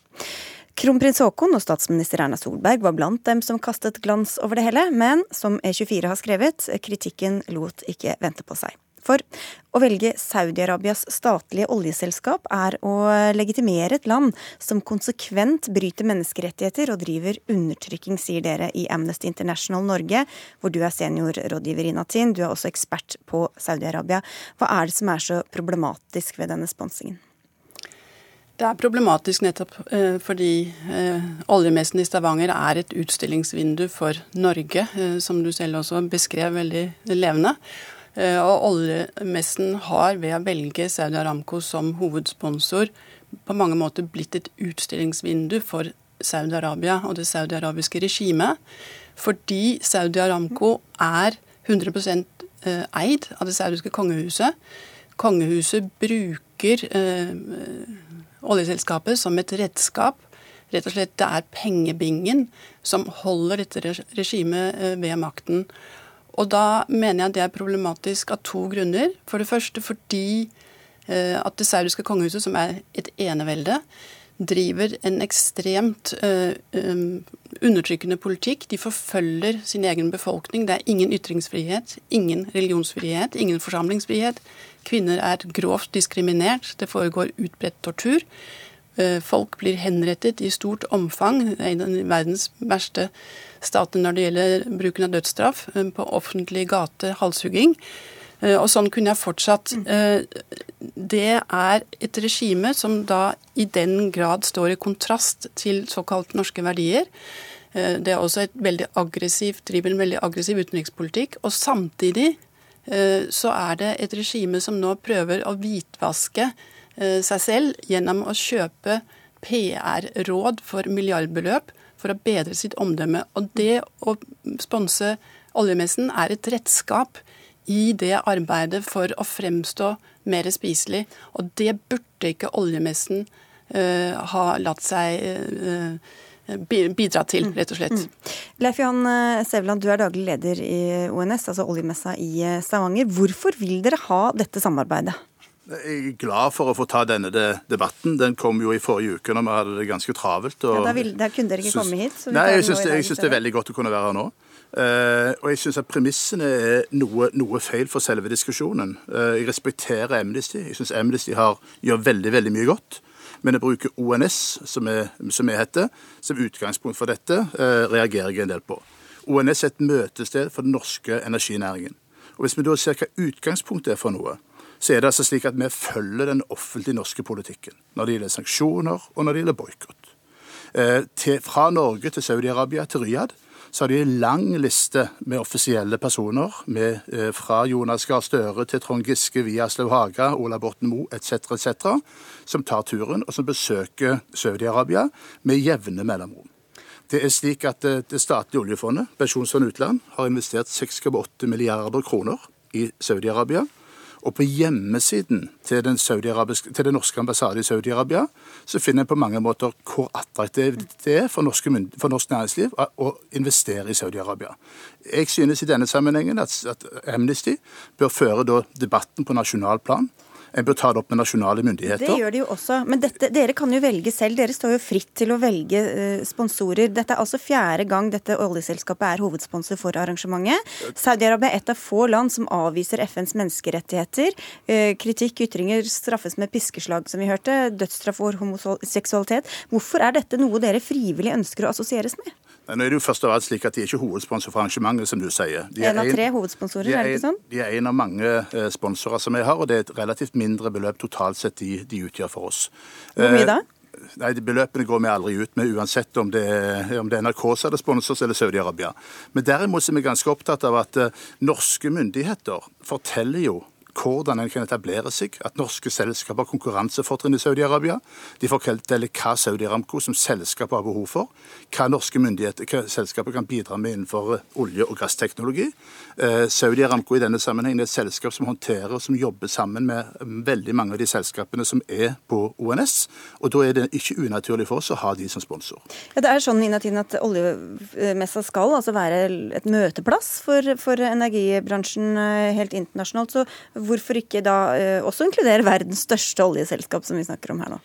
Kronprins Haakon og statsminister Erna Solberg var blant dem som kastet glans over det hele, men som E24 har skrevet, kritikken lot ikke vente på seg. For å velge Saudi-Arabias statlige oljeselskap er å legitimere et land som konsekvent bryter menneskerettigheter og driver undertrykking, sier dere i Amnesty International Norge, hvor du er seniorrådgiver i Natin. Du er også ekspert på Saudi-Arabia. Hva er det som er så problematisk ved denne sponsingen? Det er problematisk nettopp eh, fordi eh, oljemessen i Stavanger er et utstillingsvindu for Norge, eh, som du selv også beskrev veldig levende. Eh, og oljemessen har ved å velge Saudi Aramco som hovedsponsor på mange måter blitt et utstillingsvindu for Saudi-Arabia og det saudiarabiske regimet. Fordi Saudi Aramco er 100 eh, eid av det saudiske kongehuset. Kongehuset bruker eh, oljeselskapet som et redskap. Rett og slett Det er pengebingen som holder dette regimet eh, ved makten. Og da mener jeg det er problematisk av to grunner. For det første fordi eh, at det saudiske kongehuset, som er et enevelde, driver en ekstremt uh, um, undertrykkende politikk. De forfølger sin egen befolkning. Det er ingen ytringsfrihet, ingen religionsfrihet, ingen forsamlingsfrihet. Kvinner er grovt diskriminert. Det foregår utbredt tortur. Uh, folk blir henrettet i stort omfang. Det er en av verdens verste stater når det gjelder bruken av dødsstraff. Uh, på offentlig gate, halshugging. Eh, og sånn kunne jeg fortsatt. Eh, det er et regime som da i den grad står i kontrast til såkalt norske verdier. Eh, det er også et veldig aggressivt, driver en veldig aggressiv utenrikspolitikk. Og samtidig så er det et regime som nå prøver å hvitvaske seg selv gjennom å kjøpe PR-råd for milliardbeløp for å bedre sitt omdømme. Og det å sponse oljemessen er et redskap i det arbeidet for å fremstå mer spiselig. Og det burde ikke oljemessen uh, ha latt seg uh, bidra til, rett og slett. Mm. Leif Johan Sevland, du er daglig leder i ONS, altså oljemessa i Stavanger. Hvorfor vil dere ha dette samarbeidet? Jeg er glad for å få ta denne debatten. Den kom jo i forrige uke når vi hadde det ganske travelt. Og ja, da, vil, da kunne dere ikke komme hit? nei, jeg syns det, det, er veldig godt å kunne være her nå. Uh, og jeg syns at premissene er noe, noe, feil for selve diskusjonen. Uh, jeg respekterer Amnesty. Jeg syns Amnesty har, gjør veldig, veldig mye godt. Men å bruke ONS, som jeg er heter, som utgangspunkt for dette, uh, reagerer jeg en del på. ONS er et møtested for den norske energinæringen. Og Hvis vi da ser hva utgangspunktet er for noe, så er det altså slik at vi følger den offentlige norske politikken når det gjelder sanksjoner og når det gjelder boikott. Eh, fra Norge til Saudi-Arabia til Riyadh så har de en lang liste med offisielle personer, med, eh, fra Jonas Gahr Støre til Trond Giske via Aslaug Haga, Ola Borten Moe etc., etc., som tar turen og som besøker Saudi-Arabia med jevne mellomrom. Det er slik at eh, Det statlige oljefondet, Pensjonsfond utland, har investert 6,8 milliarder kroner i Saudi-Arabia. Og på hjemmesiden til den, til den norske ambassaden i Saudi-Arabia så finner en på mange måter hvor attraktivt det er for, for norsk næringsliv å investere i Saudi-Arabia. Jeg synes i denne sammenhengen at, at Amnesty bør føre debatten på nasjonal plan en bør ta det opp med nasjonale myndigheter. Det gjør de jo også. Men dette, dere kan jo velge selv. Dere står jo fritt til å velge uh, sponsorer. Dette er altså fjerde gang dette oljeselskapet er hovedsponsor for arrangementet. Saudi-Arabia er et av få land som avviser FNs menneskerettigheter. Uh, kritikk, ytringer straffes med piskeslag, som vi hørte. Dødsstraff for homoseksualitet. Hvorfor er dette noe dere frivillig ønsker å assosieres med? Nå er det jo først og fremst slik at De er ikke hovedsponsor for arrangementet, som du sier. De en av tre hovedsponsorer, er, er det ikke sånn? De er en av mange eh, sponsorer som vi har, og det er et relativt mindre beløp totalt sett de, de utgjør for oss. Hvor mye da? Eh, nei, de Beløpene går vi aldri ut med, uansett om det, er, om det er NRK som er sponsor eller Saudi-Arabia. Men derimot er vi ganske opptatt av at uh, norske myndigheter forteller jo hvordan en kan etablere seg, at norske selskaper har konkurransefortrinn i Saudi-Arabia. De forteller hva Saudi Aramco som selskap har behov for, hva norske myndigheter, hva selskapet kan bidra med innenfor eh, olje- og gassteknologi. Eh, Saudi Aramco i denne sammenheng er et selskap som håndterer og som jobber sammen med mm, veldig mange av de selskapene som er på ONS. og Da er det ikke unaturlig for oss å ha de som sponsor. Ja, det er sånn Inatin, at Oljemessa skal altså være et møteplass for, for energibransjen eh, helt internasjonalt. så hvorfor ikke da eh, også inkludere verdens største oljeselskap, som vi snakker om her nå?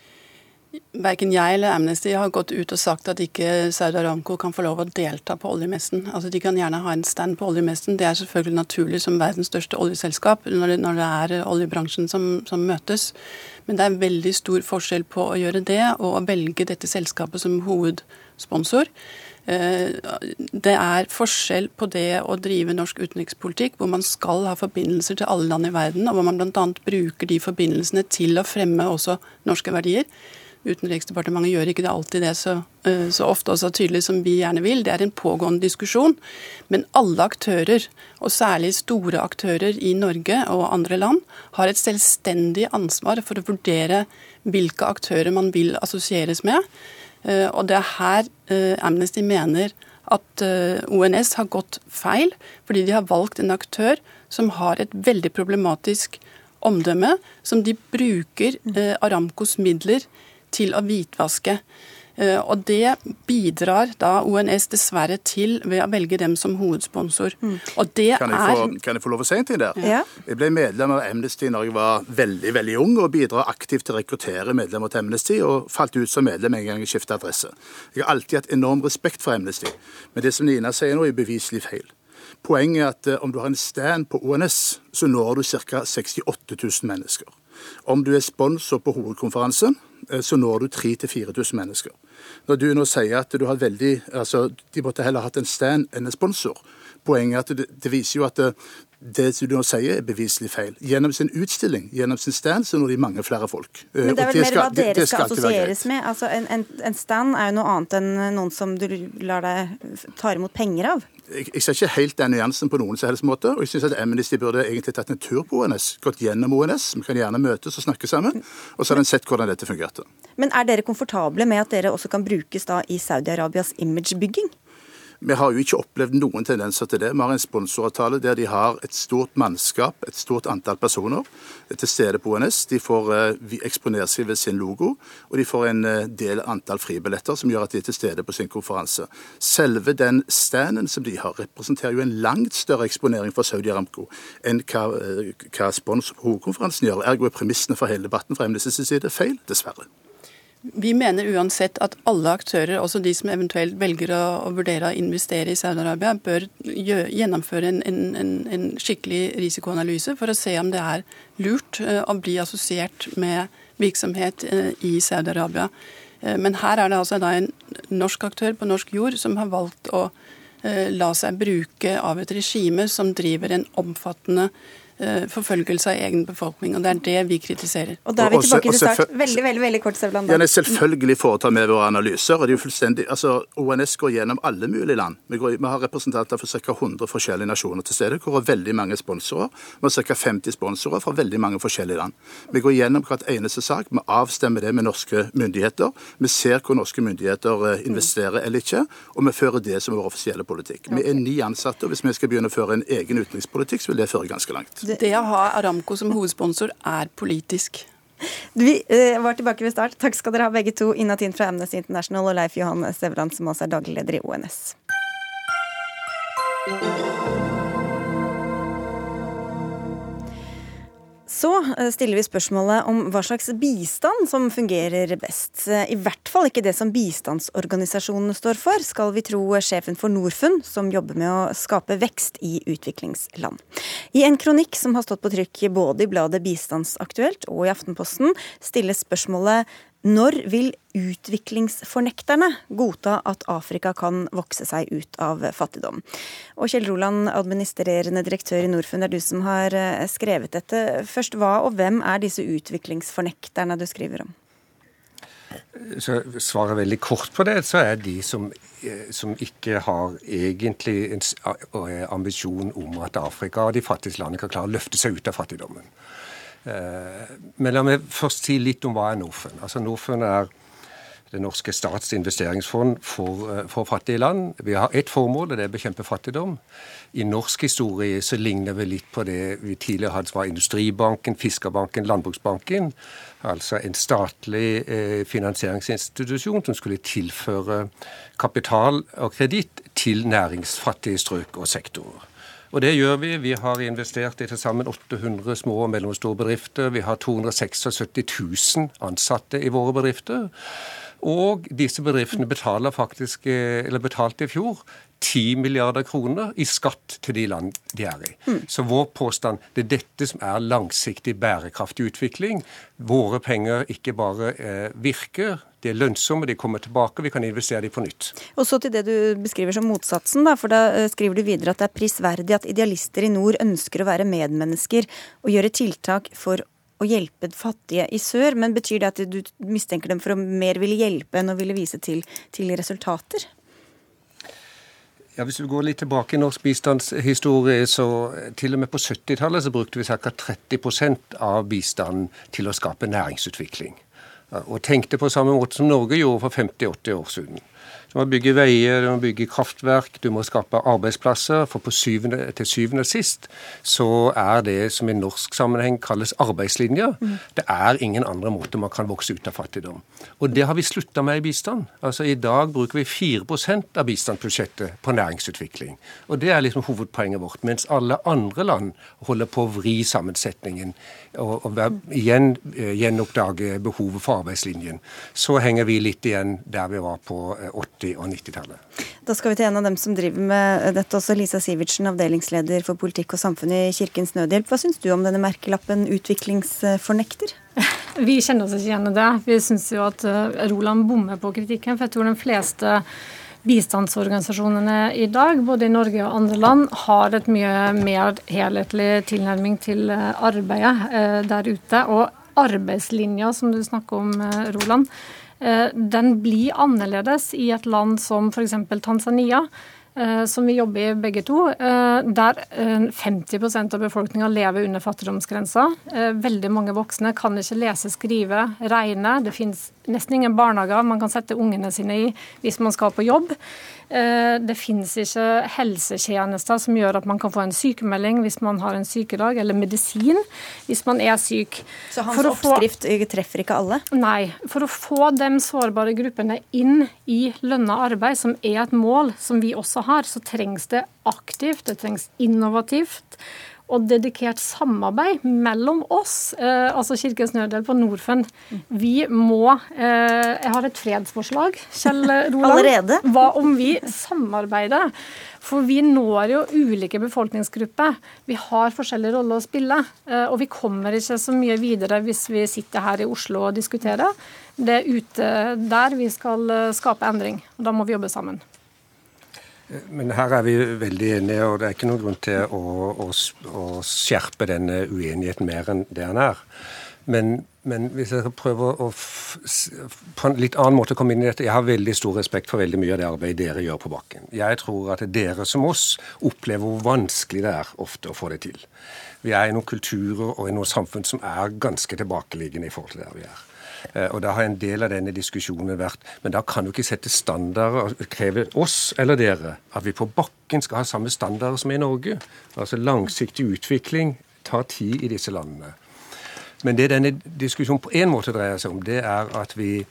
Verken jeg eller Amnesty har gått ut og sagt at ikke Saudi Aramco kan få lov å delta på oljemessen. Altså De kan gjerne ha en stand på oljemessen. Det er selvfølgelig naturlig som verdens største oljeselskap når det, når det er oljebransjen som, som, møtes. Men det er veldig stor forskjell på å gjøre det og å velge dette selskapet som hovedsponsor. Eh, det er forskjell på det å drive norsk utenrikspolitikk, hvor man skal ha forbindelser til alle land i verden, og hvor man bl.a. bruker de forbindelsene til å fremme også norske verdier. Utenriksdepartementet gjør ikke det alltid det så, eh, så, ofte og så tydelig som vi gjerne vil. Det er en pågående diskusjon. Men alle aktører, og særlig store aktører i Norge og andre land, har et selvstendig ansvar for å vurdere hvilke aktører man vil assosieres med. Eh, og det er her eh, Amnesty mener at eh, ONS har gått feil, fordi de har valgt en aktør som har et veldig problematisk omdømme, som de bruker Aramcos midler til å hvitvaske. Eh, og det bidrar da ONS dessverre til ved å velge dem som hovedsponsor. Mm. Og det kan jeg, få, er... kan jeg få lov å si en ting der? Ja. Jeg ble medlem av Amnesty når jeg var veldig veldig ung, og bidrar aktivt til å rekruttere medlemmer til Amnesty, og falt ut som medlem en gang jeg skiftet adresse. Jeg har alltid hatt enorm respekt for Amnesty, men det som Nina sier nå, er beviselig feil. Poenget er at eh, om du har en stand på ONS, så når du ca. 68 000 mennesker. Om du er sponsor på hovedkonferansen, eh, så når du 3000-4000 mennesker. Når du nå sier at du har veldig altså, De måtte heller hatt en stand enn en sponsor. Poenget er at det, det viser jo at det, som du nå sier, er beviselig feil. Gjennom sin utstilling, gjennom sin stand, så når de mange flere folk. Men det er vel mer hva dere skal, skal assosieres med? Altså, en, en, en, stand er jo noe annet enn noen som du lar deg ta imot penger av? Jeg, jeg ser ikke helt den nyansen på noen som helst måte. Og jeg syns at Amnesty burde egentlig tatt en tur på ONS. Gått gjennom ONS. Vi kan gjerne møtes og snakke sammen. Og så har en sett hvordan dette fungerte. Men er dere komfortable med at dere også kan brukes da i Saudi-Arabias imagebygging? Vi har jo ikke opplevd noen tendenser til det. Vi har en sponsoravtale der de har et stort mannskap, et stort antall personer til stede på ONS. De får uh, eksponere seg ved sin logo, og de får en uh, del antall fribilletter som gjør at de er til stede på sin konferanse. Selve den standen som de har, representerer jo en langt større eksponering for Saudi Aramco enn hva, hva sponsor på hovedkonferansen gjør. Ergo er premissene for hele debatten fra MDCs side feil, dessverre. Vi mener uansett at alle aktører, også de som eventuelt velger å, å vurdere å investere i Saudi-Arabia, bør gjø, gjennomføre en, en, en, skikkelig risikoanalyse for å se om det er lurt uh, å bli assosiert med virksomhet uh, i Saudi-Arabia. Uh, men her er det altså en norsk aktør på norsk jord som har valgt å la seg bruke av et regime som driver en omfattende forfølgelse av egen befolkning. og Det er det vi kritiserer. Og Da er vi tilbake til start. Veldig veldig, veldig kort, Sevland. Ja, selvfølgelig foretar vi våre analyser. og det er jo fullstendig, altså ONS går gjennom alle mulige land. Vi, går, vi har representanter for ca. 100 forskjellige nasjoner til stede, hvor det er veldig mange sponsorer. Vi har ca. 50 sponsorer fra veldig mange forskjellige land. Vi går gjennom hvert eneste sak. Vi avstemmer det med norske myndigheter. Vi ser hvor norske myndigheter eh, investerer eller ikke, og vi fører det som vår offisielle politikk. Vi er ni ansatte, og hvis vi skal begynne å føre en egen utenrikspolitikk, så vil det føre ganske langt. Det å ha Aramco som hovedsponsor er politisk. Vi eh, var tilbake ved start. Takk skal dere ha begge to. Inna Tin fra Amnesty International og Leif Johan Sevland, som også er daglig leder i ONS. Så eh, stiller vi spørsmålet om hva slags bistand som fungerer best. I hvert fall ikke det som bistandsorganisasjonene står for, skal vi tro sjefen for Norfund, som jobber med å skape vekst i utviklingsland. I en kronikk som har stått på trykk både i bladet Bistandsaktuelt og i Aftenposten, stilles spørsmålet når vil utviklingsfornekterne godta at Afrika kan vokse seg ut av fattigdom? Og Kjell Roland, administrerende direktør i Norfund, det er du som har eh, skrevet dette. Først, hva og hvem er disse utviklingsfornekterne du skriver om? Så Svaret veldig kort på det, så er de som, eh, som ikke har egentlig en ambisjon om at Afrika og de fattigste landene kan klare å løfte seg ut av fattigdommen. Eh, men la meg først si litt om hva er Norfund. Altså Norfund er det norske stats investeringsfond for, eh, for, fattige land. Vi har ett formål, og det er å bekjempe fattigdom. I norsk historie så ligner vi litt på det vi tidligere hadde, som var Industribanken, Fiskerbanken, Landbruksbanken. Altså en statlig eh, finansieringsinstitusjon som skulle tilføre kapital og kreditt til næringsfattige strøk og sektorer. Og det gjør vi. Vi har investert i til sammen 800 små og mellomstore bedrifter. Vi har 276 000 ansatte i våre bedrifter. Og disse bedriftene betaler faktisk, eh, eller betalte i fjor 10 milliarder kroner i skatt til de land de er i. Mm. Så vår påstand det er dette som er langsiktig bærekraftig utvikling. Våre penger ikke bare eh, virker, de er lønnsomme, de kommer tilbake, vi kan investere dem på nytt. Og så til det du beskriver som motsatsen, da, for da eh, skriver du videre at det er prisverdig at idealister i nord ønsker å være medmennesker og gjøre tiltak for å hjelpe fattige i sør. Men betyr det at du mistenker dem for å mer ville hjelpe enn å ville vise til, til resultater? Ja, Hvis vi går litt tilbake i norsk bistandshistorie, så til og med på 70-tallet så brukte vi ca. 30% av bistanden til å skape næringsutvikling. Og tenkte på samme måte som Norge gjorde for 50-80 år siden. Du må bygge veier, du må bygge kraftverk, du må skape arbeidsplasser. For på syvende, til syvende og sist så er det som i norsk sammenheng kalles arbeidslinja. Mm. Det er ingen andre måter man kan vokse ut av fattigdom. Og det har vi slutta med i bistand. Altså I dag bruker vi 4% av bistandsbudsjettet på næringsutvikling. Og det er liksom hovedpoenget vårt. Mens alle andre land holder på å vri sammensetningen og, og igjen eh, gjenoppdage behovet for arbeidslinjen. Så henger vi litt igjen der vi var på 80 eh, 80- og 90-tallet. Da skal vi til en av dem som driver med dette også, Lisa Sivertsen, avdelingsleder for politikk og samfunn i Kirkens Nødhjelp. Hva syns du om denne merkelappen utviklingsfornekter? Vi kjenner oss ikke igjen i det. Vi syns jo at eh, Roland bommer på kritikken. For jeg tror de fleste bistandsorganisasjonene i dag, både i Norge og andre land, har et mye mer helhetlig tilnærming til eh, arbeidet eh, der ute. Og arbeidslinja, som du snakker om, Roland, Eh, den blir annerledes i et land som f.eks. Tanzania, eh, som vi jobber i begge to, eh, der 50% av befolkninga lever under fattigdomsgrensa. Veldig mange voksne kan ikke lese, skrive, regne. Det finnes nesten ingen barnehager man kan sette ungene sine i hvis man skal på jobb. Eh, det finnes ikke helsetjenester som gjør at man kan få en sykemelding hvis man har en sykedag, eller medisin hvis man er syk. Så hans oppskrift få, treffer ikke alle? Nei. For å få de sårbare gruppene inn i lønna arbeid, som er et mål som vi også har, så trengs det aktivt, det trengs innovativt og dedikert samarbeid mellom oss, eh, altså Kirkens Nødhjelp og Norfund. Vi må eh, Jeg har et fredsforslag, Kjell Roland. Allerede? Hva om vi samarbeider? For vi når jo ulike befolkningsgrupper. Vi har forskjellige roller å spille. Eh, og vi kommer ikke så mye videre hvis vi sitter her i Oslo og diskuterer. Det er ute der vi skal eh, skape endring. og Da må vi jobbe sammen. Men her er vi veldig enige, og det er ikke noen grunn til å, å, å skjerpe denne uenigheten mer enn det den er. Men, men, hvis jeg prøver å på en litt annen måte komme inn i dette Jeg har veldig stor respekt for veldig mye av det arbeidet dere gjør på bakken. Jeg tror at dere som oss opplever hvor vanskelig det er ofte å få det til. Vi er i noen kulturer og i noen samfunn som er ganske tilbakeliggende i forhold til der vi er. Eh, og Da har en del av denne diskusjonen vært Men da kan du ikke sette standarder og kreve oss eller dere at vi på bakken skal ha samme standarder som i Norge. Altså Langsiktig utvikling tar tid i disse landene. Men det denne diskusjonen på en måte dreier seg om, det er at vi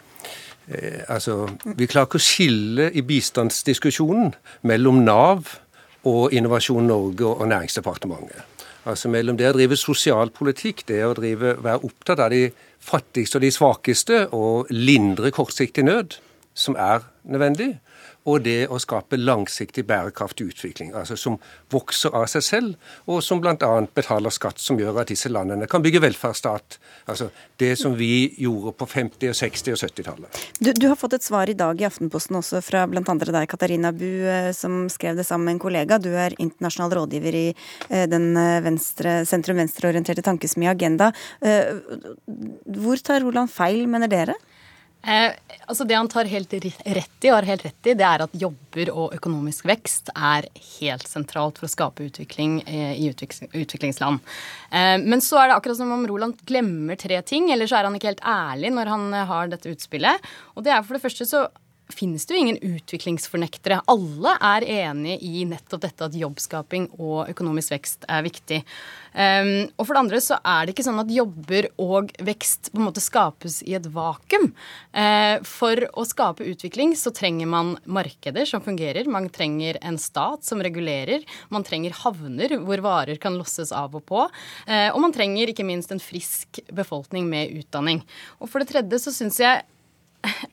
eh, altså, Vi klarer ikke å skille i bistandsdiskusjonen mellom Nav og Innovasjon Norge og Næringsdepartementet. Altså mellom det å drive sosialpolitikk, det å drive, være opptatt av de fattigste og de svakeste og lindre kortsiktig nød, som er nødvendig, og det å skape langsiktig bærekraftig utvikling, altså som vokser av seg selv, og som bl.a. betaler skatt som gjør at disse landene kan bygge velferdsstat. Altså det som vi gjorde på 50-, og 60- og 70-tallet. Du, du, har fått et svar i dag i Aftenposten også fra bl.a. deg, Katarina Bu, eh, som skrev det sammen med en kollega. Du er internasjonal rådgiver i eh, den eh, venstre, sentrum-venstreorienterte tankesmia Agenda. Hvor tar Roland feil, mener dere? Eh, altså Det han tar helt rett i, har helt rett i, det er at jobber og økonomisk vekst er helt sentralt for å skape utvikling eh, i utviklingsland. Eh, men så er det akkurat som om Roland glemmer tre ting, eller så er han ikke helt ærlig når han har dette utspillet. Og det er for det første så finnes det jo ingen utviklingsfornektere. Alle er enige i nettopp dette at jobbskaping og økonomisk vekst er viktig. Um, og for det andre så er det ikke sånn at jobber og vekst på en måte skapes i et vakuum. Uh, for å skape utvikling så trenger man markeder som fungerer. Man trenger en stat som regulerer. Man trenger havner hvor varer kan losses av og på. Uh, og man trenger ikke minst en frisk befolkning med utdanning. Og for det tredje så syns jeg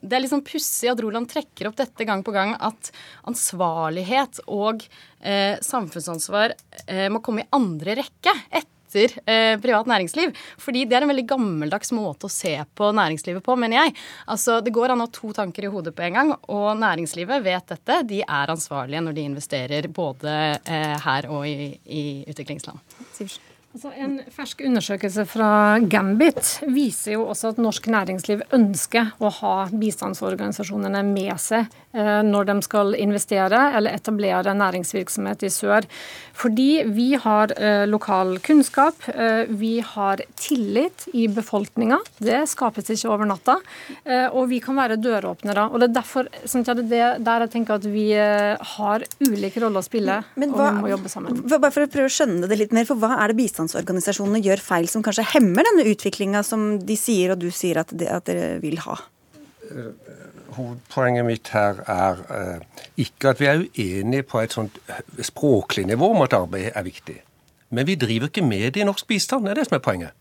det er liksom pussig at Roland trekker opp dette gang på gang, at ansvarlighet og eh, samfunnsansvar eh, må komme i andre rekke etter eh, privat næringsliv. Fordi det er en veldig gammeldags måte å se på næringslivet på, mener jeg. Altså, Det går an å ha to tanker i hodet på en gang, og næringslivet vet dette. De er ansvarlige når de investerer både eh, her og i, i utviklingsland. Siversen. Altså, en fersk undersøkelse fra Gambit viser jo også at norsk næringsliv ønsker å ha bistandsorganisasjonene med seg eh, når de skal investere eller etablere næringsvirksomhet i sør. Fordi vi har eh, lokal kunnskap, eh, vi har tillit i befolkninga. Det skapes ikke over natta. Og vi kan være døråpnere. Og det er derfor sånn det der jeg tenker at vi har ulike roller å spille, hva, og vi må jobbe sammen. Bare for å prøve å skjønne det litt mer, for hva er det bistand bistandsorganisasjonene gjør feil som kanskje hemmer denne utviklinga som de sier og du sier at, de, at dere vil ha? Hovedpoenget mitt her er uh, ikke at vi er uenige på et sånt språklig nivå om at arbeid er viktig. Men vi driver ikke med det i norsk bistand. Det er det som er poenget.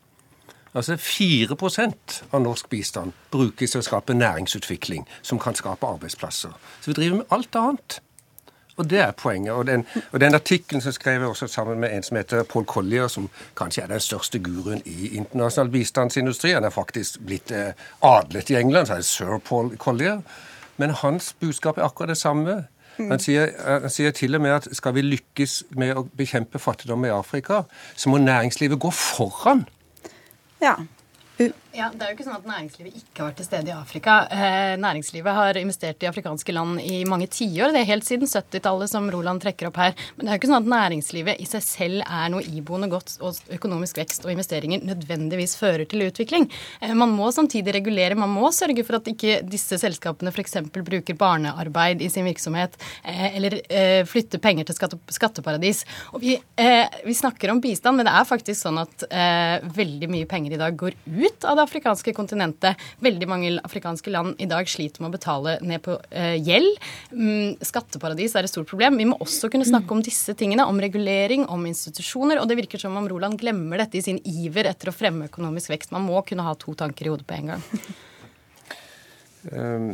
Altså 4% av norsk bistand brukes til å skape næringsutvikling som kan skape arbeidsplasser. Så vi driver med alt annet. Og det er poenget. Og den, og den artikkelen som skrev jeg også sammen med en som heter Paul Collier, som kanskje er den største guruen i internasjonal bistandsindustri. Han er faktisk blitt eh, adlet i England, så er det sir Paul Collier. Men hans budskap er akkurat det samme. Han sier, han sier, til og med at skal vi lykkes med å bekjempe fattigdom i Afrika, så må næringslivet gå foran. Ja. Ja, Det er jo ikke sånn at næringslivet ikke har vært til stede i Afrika. Eh, næringslivet har investert i afrikanske land i mange tiår. Det er helt siden 70-tallet, som Roland trekker opp her. Men det er jo ikke sånn at næringslivet i seg selv er noe iboende godt, og økonomisk vekst og investeringer nødvendigvis fører til utvikling. Eh, man må samtidig regulere. Man må sørge for at ikke disse selskapene f.eks. bruker barnearbeid i sin virksomhet, eh, eller eh, flytter penger til skatte, skatteparadis. Og vi, eh, vi, snakker om bistand, men det er faktisk sånn at eh, veldig mye penger i dag går ut av det afrikanske kontinentet. Veldig mange afrikanske land i dag sliter med å betale ned på uh, gjeld. Mm, skatteparadis er et stort problem. Vi må også kunne snakke om disse tingene, om regulering, om institusjoner. Og det virker som om Roland glemmer dette i sin iver etter å fremme økonomisk vekst. Man må kunne ha to tanker i hodet på en gang. Um,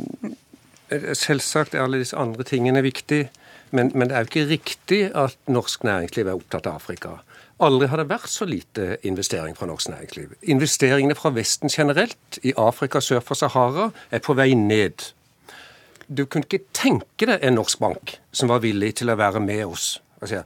selvsagt er alle disse andre tingene viktige. Men, men, det er jo ikke riktig at norsk næringsliv er opptatt av Afrika. Aldri har det vært så lite investering fra norsk næringsliv. Investeringene fra Vesten generelt, i Afrika sør for Sahara, er på vei ned. Du kunne ikke tenke deg en norsk bank som var villig til å være med oss. Altså,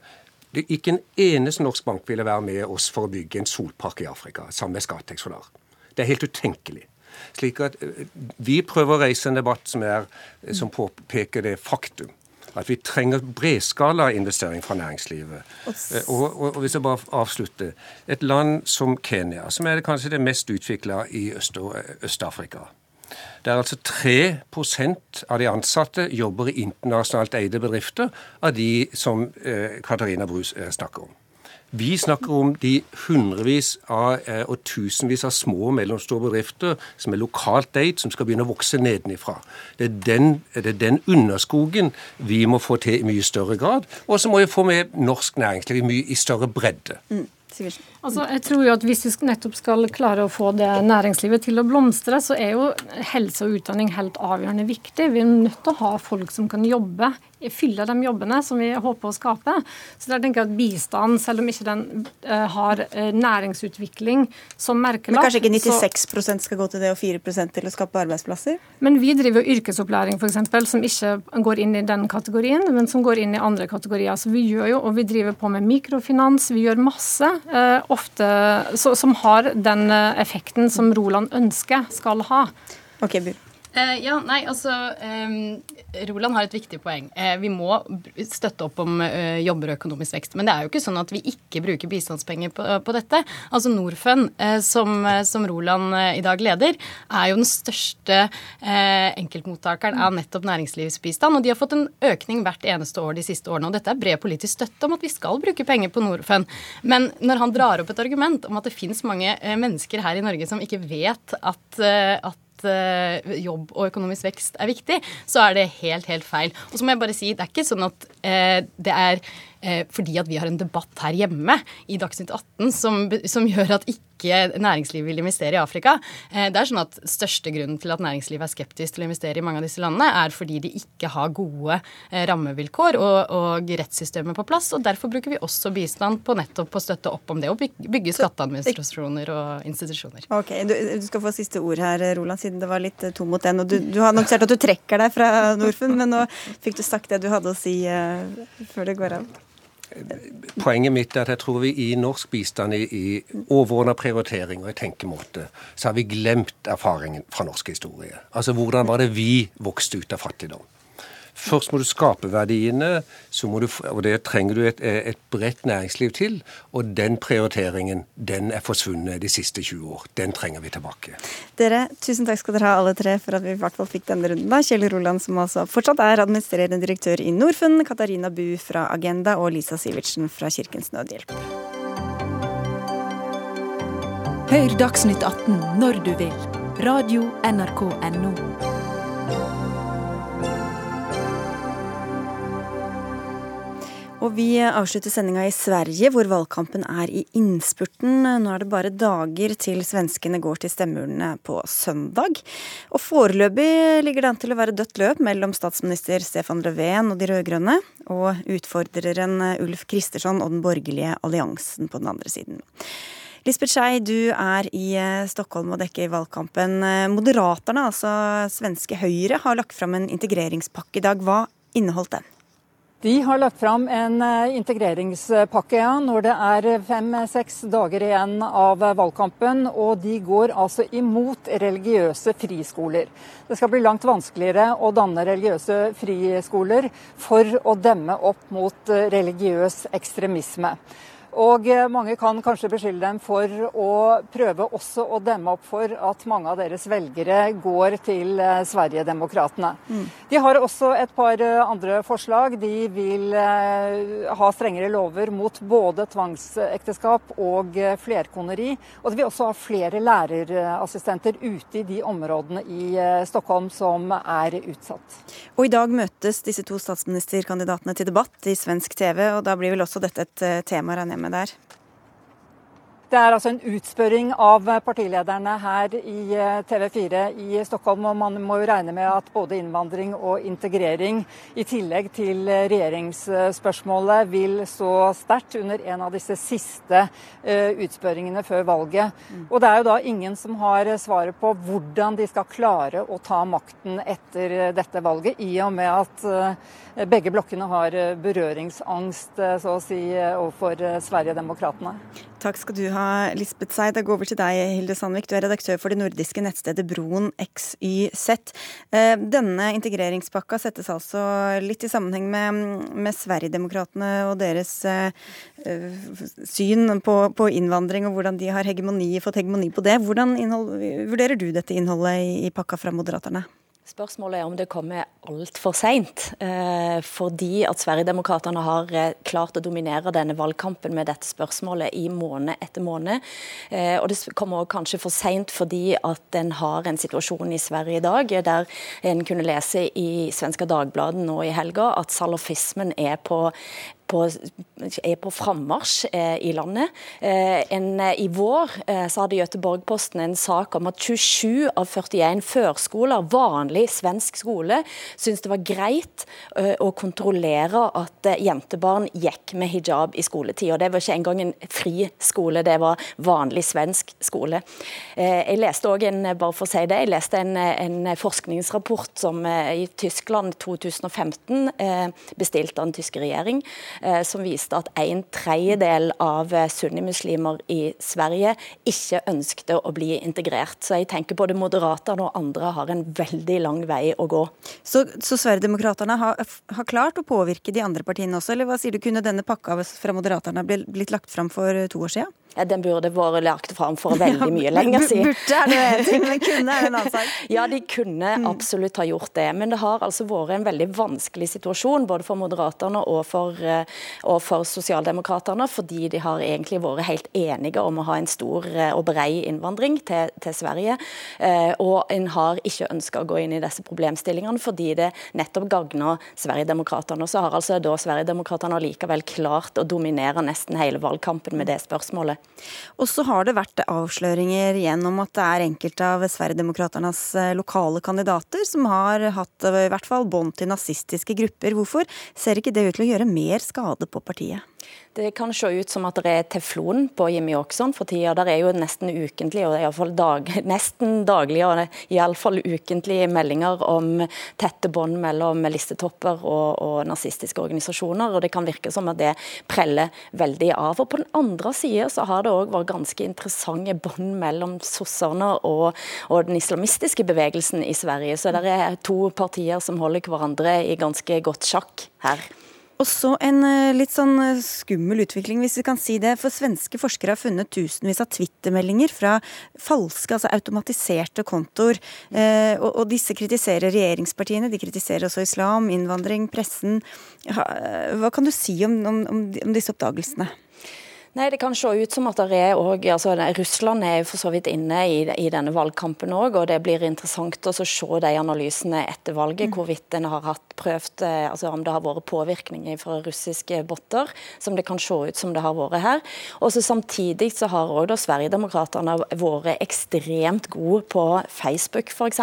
ikke en eneste norsk bank ville være med oss for å bygge en solpark i Afrika sammen med Scatec Solar. Det er helt utenkelig. Slik at eh, Vi prøver å reise en debatt som, er, som påpeker det faktum at vi trenger bredskala investering fra næringslivet. Eh, og, og, og, hvis jeg bare avslutter Et land som Kenya, som er kanskje det mest utvikla i Øst-Afrika. Der altså 3% av de ansatte jobber i internasjonalt eide bedrifter, av de som eh, Katarina Brus eh, snakker om. Vi snakker om de hundrevis av, eh, og tusenvis av små og mellomstore bedrifter som er lokalt eid, som skal begynne å vokse nedenifra. Det er den, det er den underskogen vi må få til i mye større grad. Og så må vi få med norsk næringsliv i mye i større bredde. Mm. Altså, jeg tror jo at Hvis vi nettopp skal klare å få det næringslivet til å blomstre, så er jo helse og utdanning helt avgjørende viktig. Vi er nødt til å ha folk som kan jobbe fylle de jobbene som vi håper å skape. Så der tenker jeg at bistand, selv om ikke den uh, har uh, næringsutvikling som merkelapp Men kanskje ikke 96 så, skal gå til det, og 4% til å skape arbeidsplasser? Men vi driver jo yrkesopplæring, f.eks., som ikke går inn i den kategorien, men som går inn i andre kategorier. Så vi gjør jo, og vi driver på med mikrofinans, vi gjør masse, uh, ofte som har den effekten som Roland ønsker skal ha. Ok, Bur. Uh, ja, nei, altså eh, Roland har et viktig poeng. Eh, vi må støtte opp om uh, jobber og økonomisk vekst. Men det er jo ikke sånn at vi ikke bruker bistandspenger på, på dette. Altså Norfund, som, som, Roland i dag leder, er jo den største enkeltmottakeren av nettopp næringslivsbistand. Og de har fått en økning hvert eneste år de siste årene. Og dette er bred politisk støtte om at vi skal bruke penger på Norfund. Men når han drar opp et argument om at det finnes mange mennesker her i Norge som ikke vet at, at uh, jobb og økonomisk vekst er viktig, så er det helt, helt feil. Og så må jeg bare si, det er ikke sånn at uh, det er fordi at vi har en debatt her hjemme i Dagsnytt 18 som, som gjør at ikke næringslivet vil investere i Afrika. Det er sånn at Største grunnen til at næringslivet er skeptisk til å investere i mange av disse landene, er fordi de ikke har gode rammevilkår og, og rettssystemer på plass. og Derfor bruker vi også bistand på nettopp å støtte opp om det og bygge skatteadministrasjoner og institusjoner. Ok, du, du skal få siste ord her, Roland, siden det var litt eh, to mot én. Og du, du har annonsert at du trekker deg fra Norfund, men nå fikk du sagt det du hadde å si uh, før det går av. Poenget mitt er at jeg tror vi i norsk bistand i, i overordna prioritering og i tenkemåte, så har vi glemt erfaringen fra norsk historie. Altså hvordan var det vi vokste ut av fattigdom? Først må du skape verdiene, du, og det trenger du et, et bredt næringsliv til. Og den prioriteringen den er forsvunnet de siste 20 år. Den trenger vi tilbake. Dere, tusen takk skal dere ha alle tre for at vi i hvert fall fikk denne runden. da. Kjell Roland, som altså fortsatt er administrerende direktør i Norfund, Katarina Bu fra Agenda og Lisa Sivertsen fra Kirkens Nødhjelp. Hør Dagsnytt 18 når du vil. Radio NRK Radio.nrk.no. Og vi avslutter sendinga i Sverige, hvor valgkampen er i innspurten. Nå er det bare dager til svenskene går til stemmeurnene på søndag. Og foreløpig ligger det an til å være dødt løp mellom statsminister Stefan Löfven og de rød-grønne, og utfordreren Ulf Kristersson og den borgerlige alliansen på den andre siden. Lisbeth Skei, du er i eh, Stockholm og dekker valgkampen. Moderaterna, altså svenske Høyre, har lagt fram en integreringspakke i dag. Hva inneholdt den? De har lagt fram en eh, integreringspakke ja, når det er fem-seks dager igjen av valgkampen. Og de går altså imot religiøse friskoler. Det skal bli langt vanskeligere å danne religiøse friskoler for å demme opp mot eh, religiøs ekstremisme. Og eh, mange kan kanskje beskylde dem for å prøve også å demme opp for at mange av deres velgere går til eh, Sverigedemokraterna. Mm. De har også et par eh, andre forslag. De vil ha strengere lover mot både tvangsekteskap og flerkoneri. Og de vil også ha flere lærerassistenter ute i de områdene i Stockholm som er utsatt. Og i dag møtes disse to statsministerkandidatene til debatt i svensk TV, og da blir vel også dette et tema, regner jeg med? Med der? Det er altså en utspørring av partilederne her i eh, TV4 i Stockholm. og Man må jo regne med at både innvandring og integrering, i tillegg til regjeringsspørsmålet, vil stå sterkt under en av disse siste eh, utspørringene før valget. Mm. Og det er jo da ingen som har svaret på hvordan de skal klare å ta makten etter dette valget, i og med at eh, begge blokkene har berøringsangst, så å si, overfor Sverigedemokraterna. Takk skal du ha, Lisbeth Seid. da går over til deg, Hilde Sandvik. Du er redaktør for det nordiske nettstedet Broen XYZ. Eh, denne integreringspakka settes altså litt i sammenheng med, med Sverigedemokraterna og deres uh, syn på, på, innvandring og hvordan de har hegemoni, fått hegemoni på det. Hvordan innhold, vurderer du dette innholdet i, i pakka fra Moderaterne? Spørsmålet er om det kommer altfor seint. Eh, fordi at Sverigedemokraterna har eh, klart å dominere denne valgkampen med dette spørsmålet i måned etter måned. Eh, og det kommer kanskje for seint fordi at en har en situasjon i Sverige i dag der en kunne lese i Svenska Dagbladet nå i helga at salafismen er på på, er på frammarsj eh, i landet. Eh, en, eh, I vår så hadde Göteborg-Posten en sak om at 27 av 41 førskoler, vanlig svensk skole, syntes det var greit å kontrollere at jentebarn gikk med hijab i skoletid. Og Det var ikke engang en fri skole, det var vanlig svensk skole. jeg leste også en, bare for å si det, jeg leste en, en forskningsrapport som i Tyskland 2015 bestilte av den tyske regjering som viste at en tredjedel av eh, sunnimuslimer i Sverige ikke ønskte å bli integrert. Så jeg tenker både Moderaterne og andre har en veldig lang vei å gå. Så, så Sverigedemokraterna har, har, klart å påvirke de andre partiene også, eller hva sier du, kunne denne pakka fra Moderaterne blitt lagt fram for to år siden? Ja, Den burde vært lagt fram for veldig mye lenger siden. Burde er det en ting, men kunne er en annen sak. Ja, de kunne mm. absolutt ha gjort det. Men det har altså vært en veldig vanskelig situasjon både for Moderaterne og for, eh, og for Sosialdemokraterne, fordi de har egentlig vært helt enige om å ha en stor eh, og brei innvandring til, til Sverige. Eh, og en har ikke ønska å gå inn i disse problemstillingene fordi det nettopp gagner Sverigedemokraterne. Så har altså da Sverigedemokraterne likevel klart å dominere nesten hele valgkampen med det spørsmålet. Og så har det vært avsløringer gjennom at det er enkelte av Sverigedemokraternas eh, lokale kandidater som har hatt i hvert fall bånd til nazistiske grupper. Hvorfor ser ikke det ut til å gjøre mer skade på partiet? Det kan se ut som at det er teflon på Jimmy Åkesson for tida. Der er jo nesten ukentlig, og iallfall dag, nesten daglig, og iallfall ukentlige meldinger om tette bånd mellom listetopper og, og, nazistiske organisasjoner. og Det kan virke som at det preller veldig av. Og På den andre sida så har det òg vært ganske interessante bånd mellom sosserne og, og, den islamistiske bevegelsen i Sverige. Så det er to partier som holder hverandre i ganske godt sjakk her. Og så en eh, litt sånn eh, skummel utvikling, hvis vi kan si det. For svenske forskere har funnet tusenvis av twittermeldinger fra falske, altså automatiserte kontoer. Eh, og, disse kritiserer regjeringspartiene, de kritiserer også islam, innvandring, pressen. Hva kan du si om, om, om disse oppdagelsene? Nei, Det kan se ut som at er også, altså Russland er jo for så vidt inne i, i denne valgkampen òg, og det blir interessant å se de analysene etter valget. Mm. Hvorvidt en har hatt prøvd, eh, altså om det har vært påvirkninger fra russiske botter, som det kan se ut som det har vært her. Og så Samtidig så har òg Sverigedemokraterna vært ekstremt gode på Facebook, f.eks.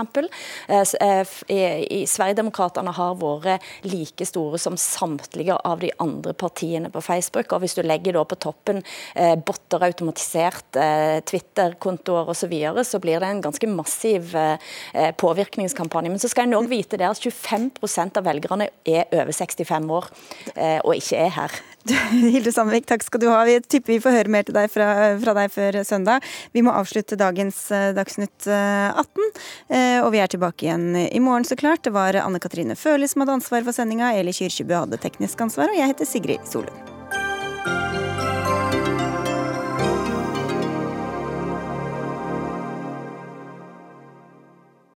Eh, eh, Sverigedemokraterna har vært like store som samtlige av de andre partiene på Facebook. og Hvis du legger da på toppen botter, automatiserte eh, Twitter-kontoer osv., så, videre, så blir det en ganske massiv eh, påvirkningskampanje. Men så skal en òg vite det at 25% av velgerne er over 65 år eh, og ikke er her. Hilde Sandvik, takk skal du ha. Vi tipper vi får høre mer til deg fra, fra deg før søndag. Vi må avslutte dagens eh, Dagsnytt 18, og vi er tilbake igjen i morgen, så klart. Det var Anne Katrine Føhli som hadde ansvar for sendinga, Eli Kyrkjebø hadde teknisk ansvar, og jeg heter Sigrid Solund.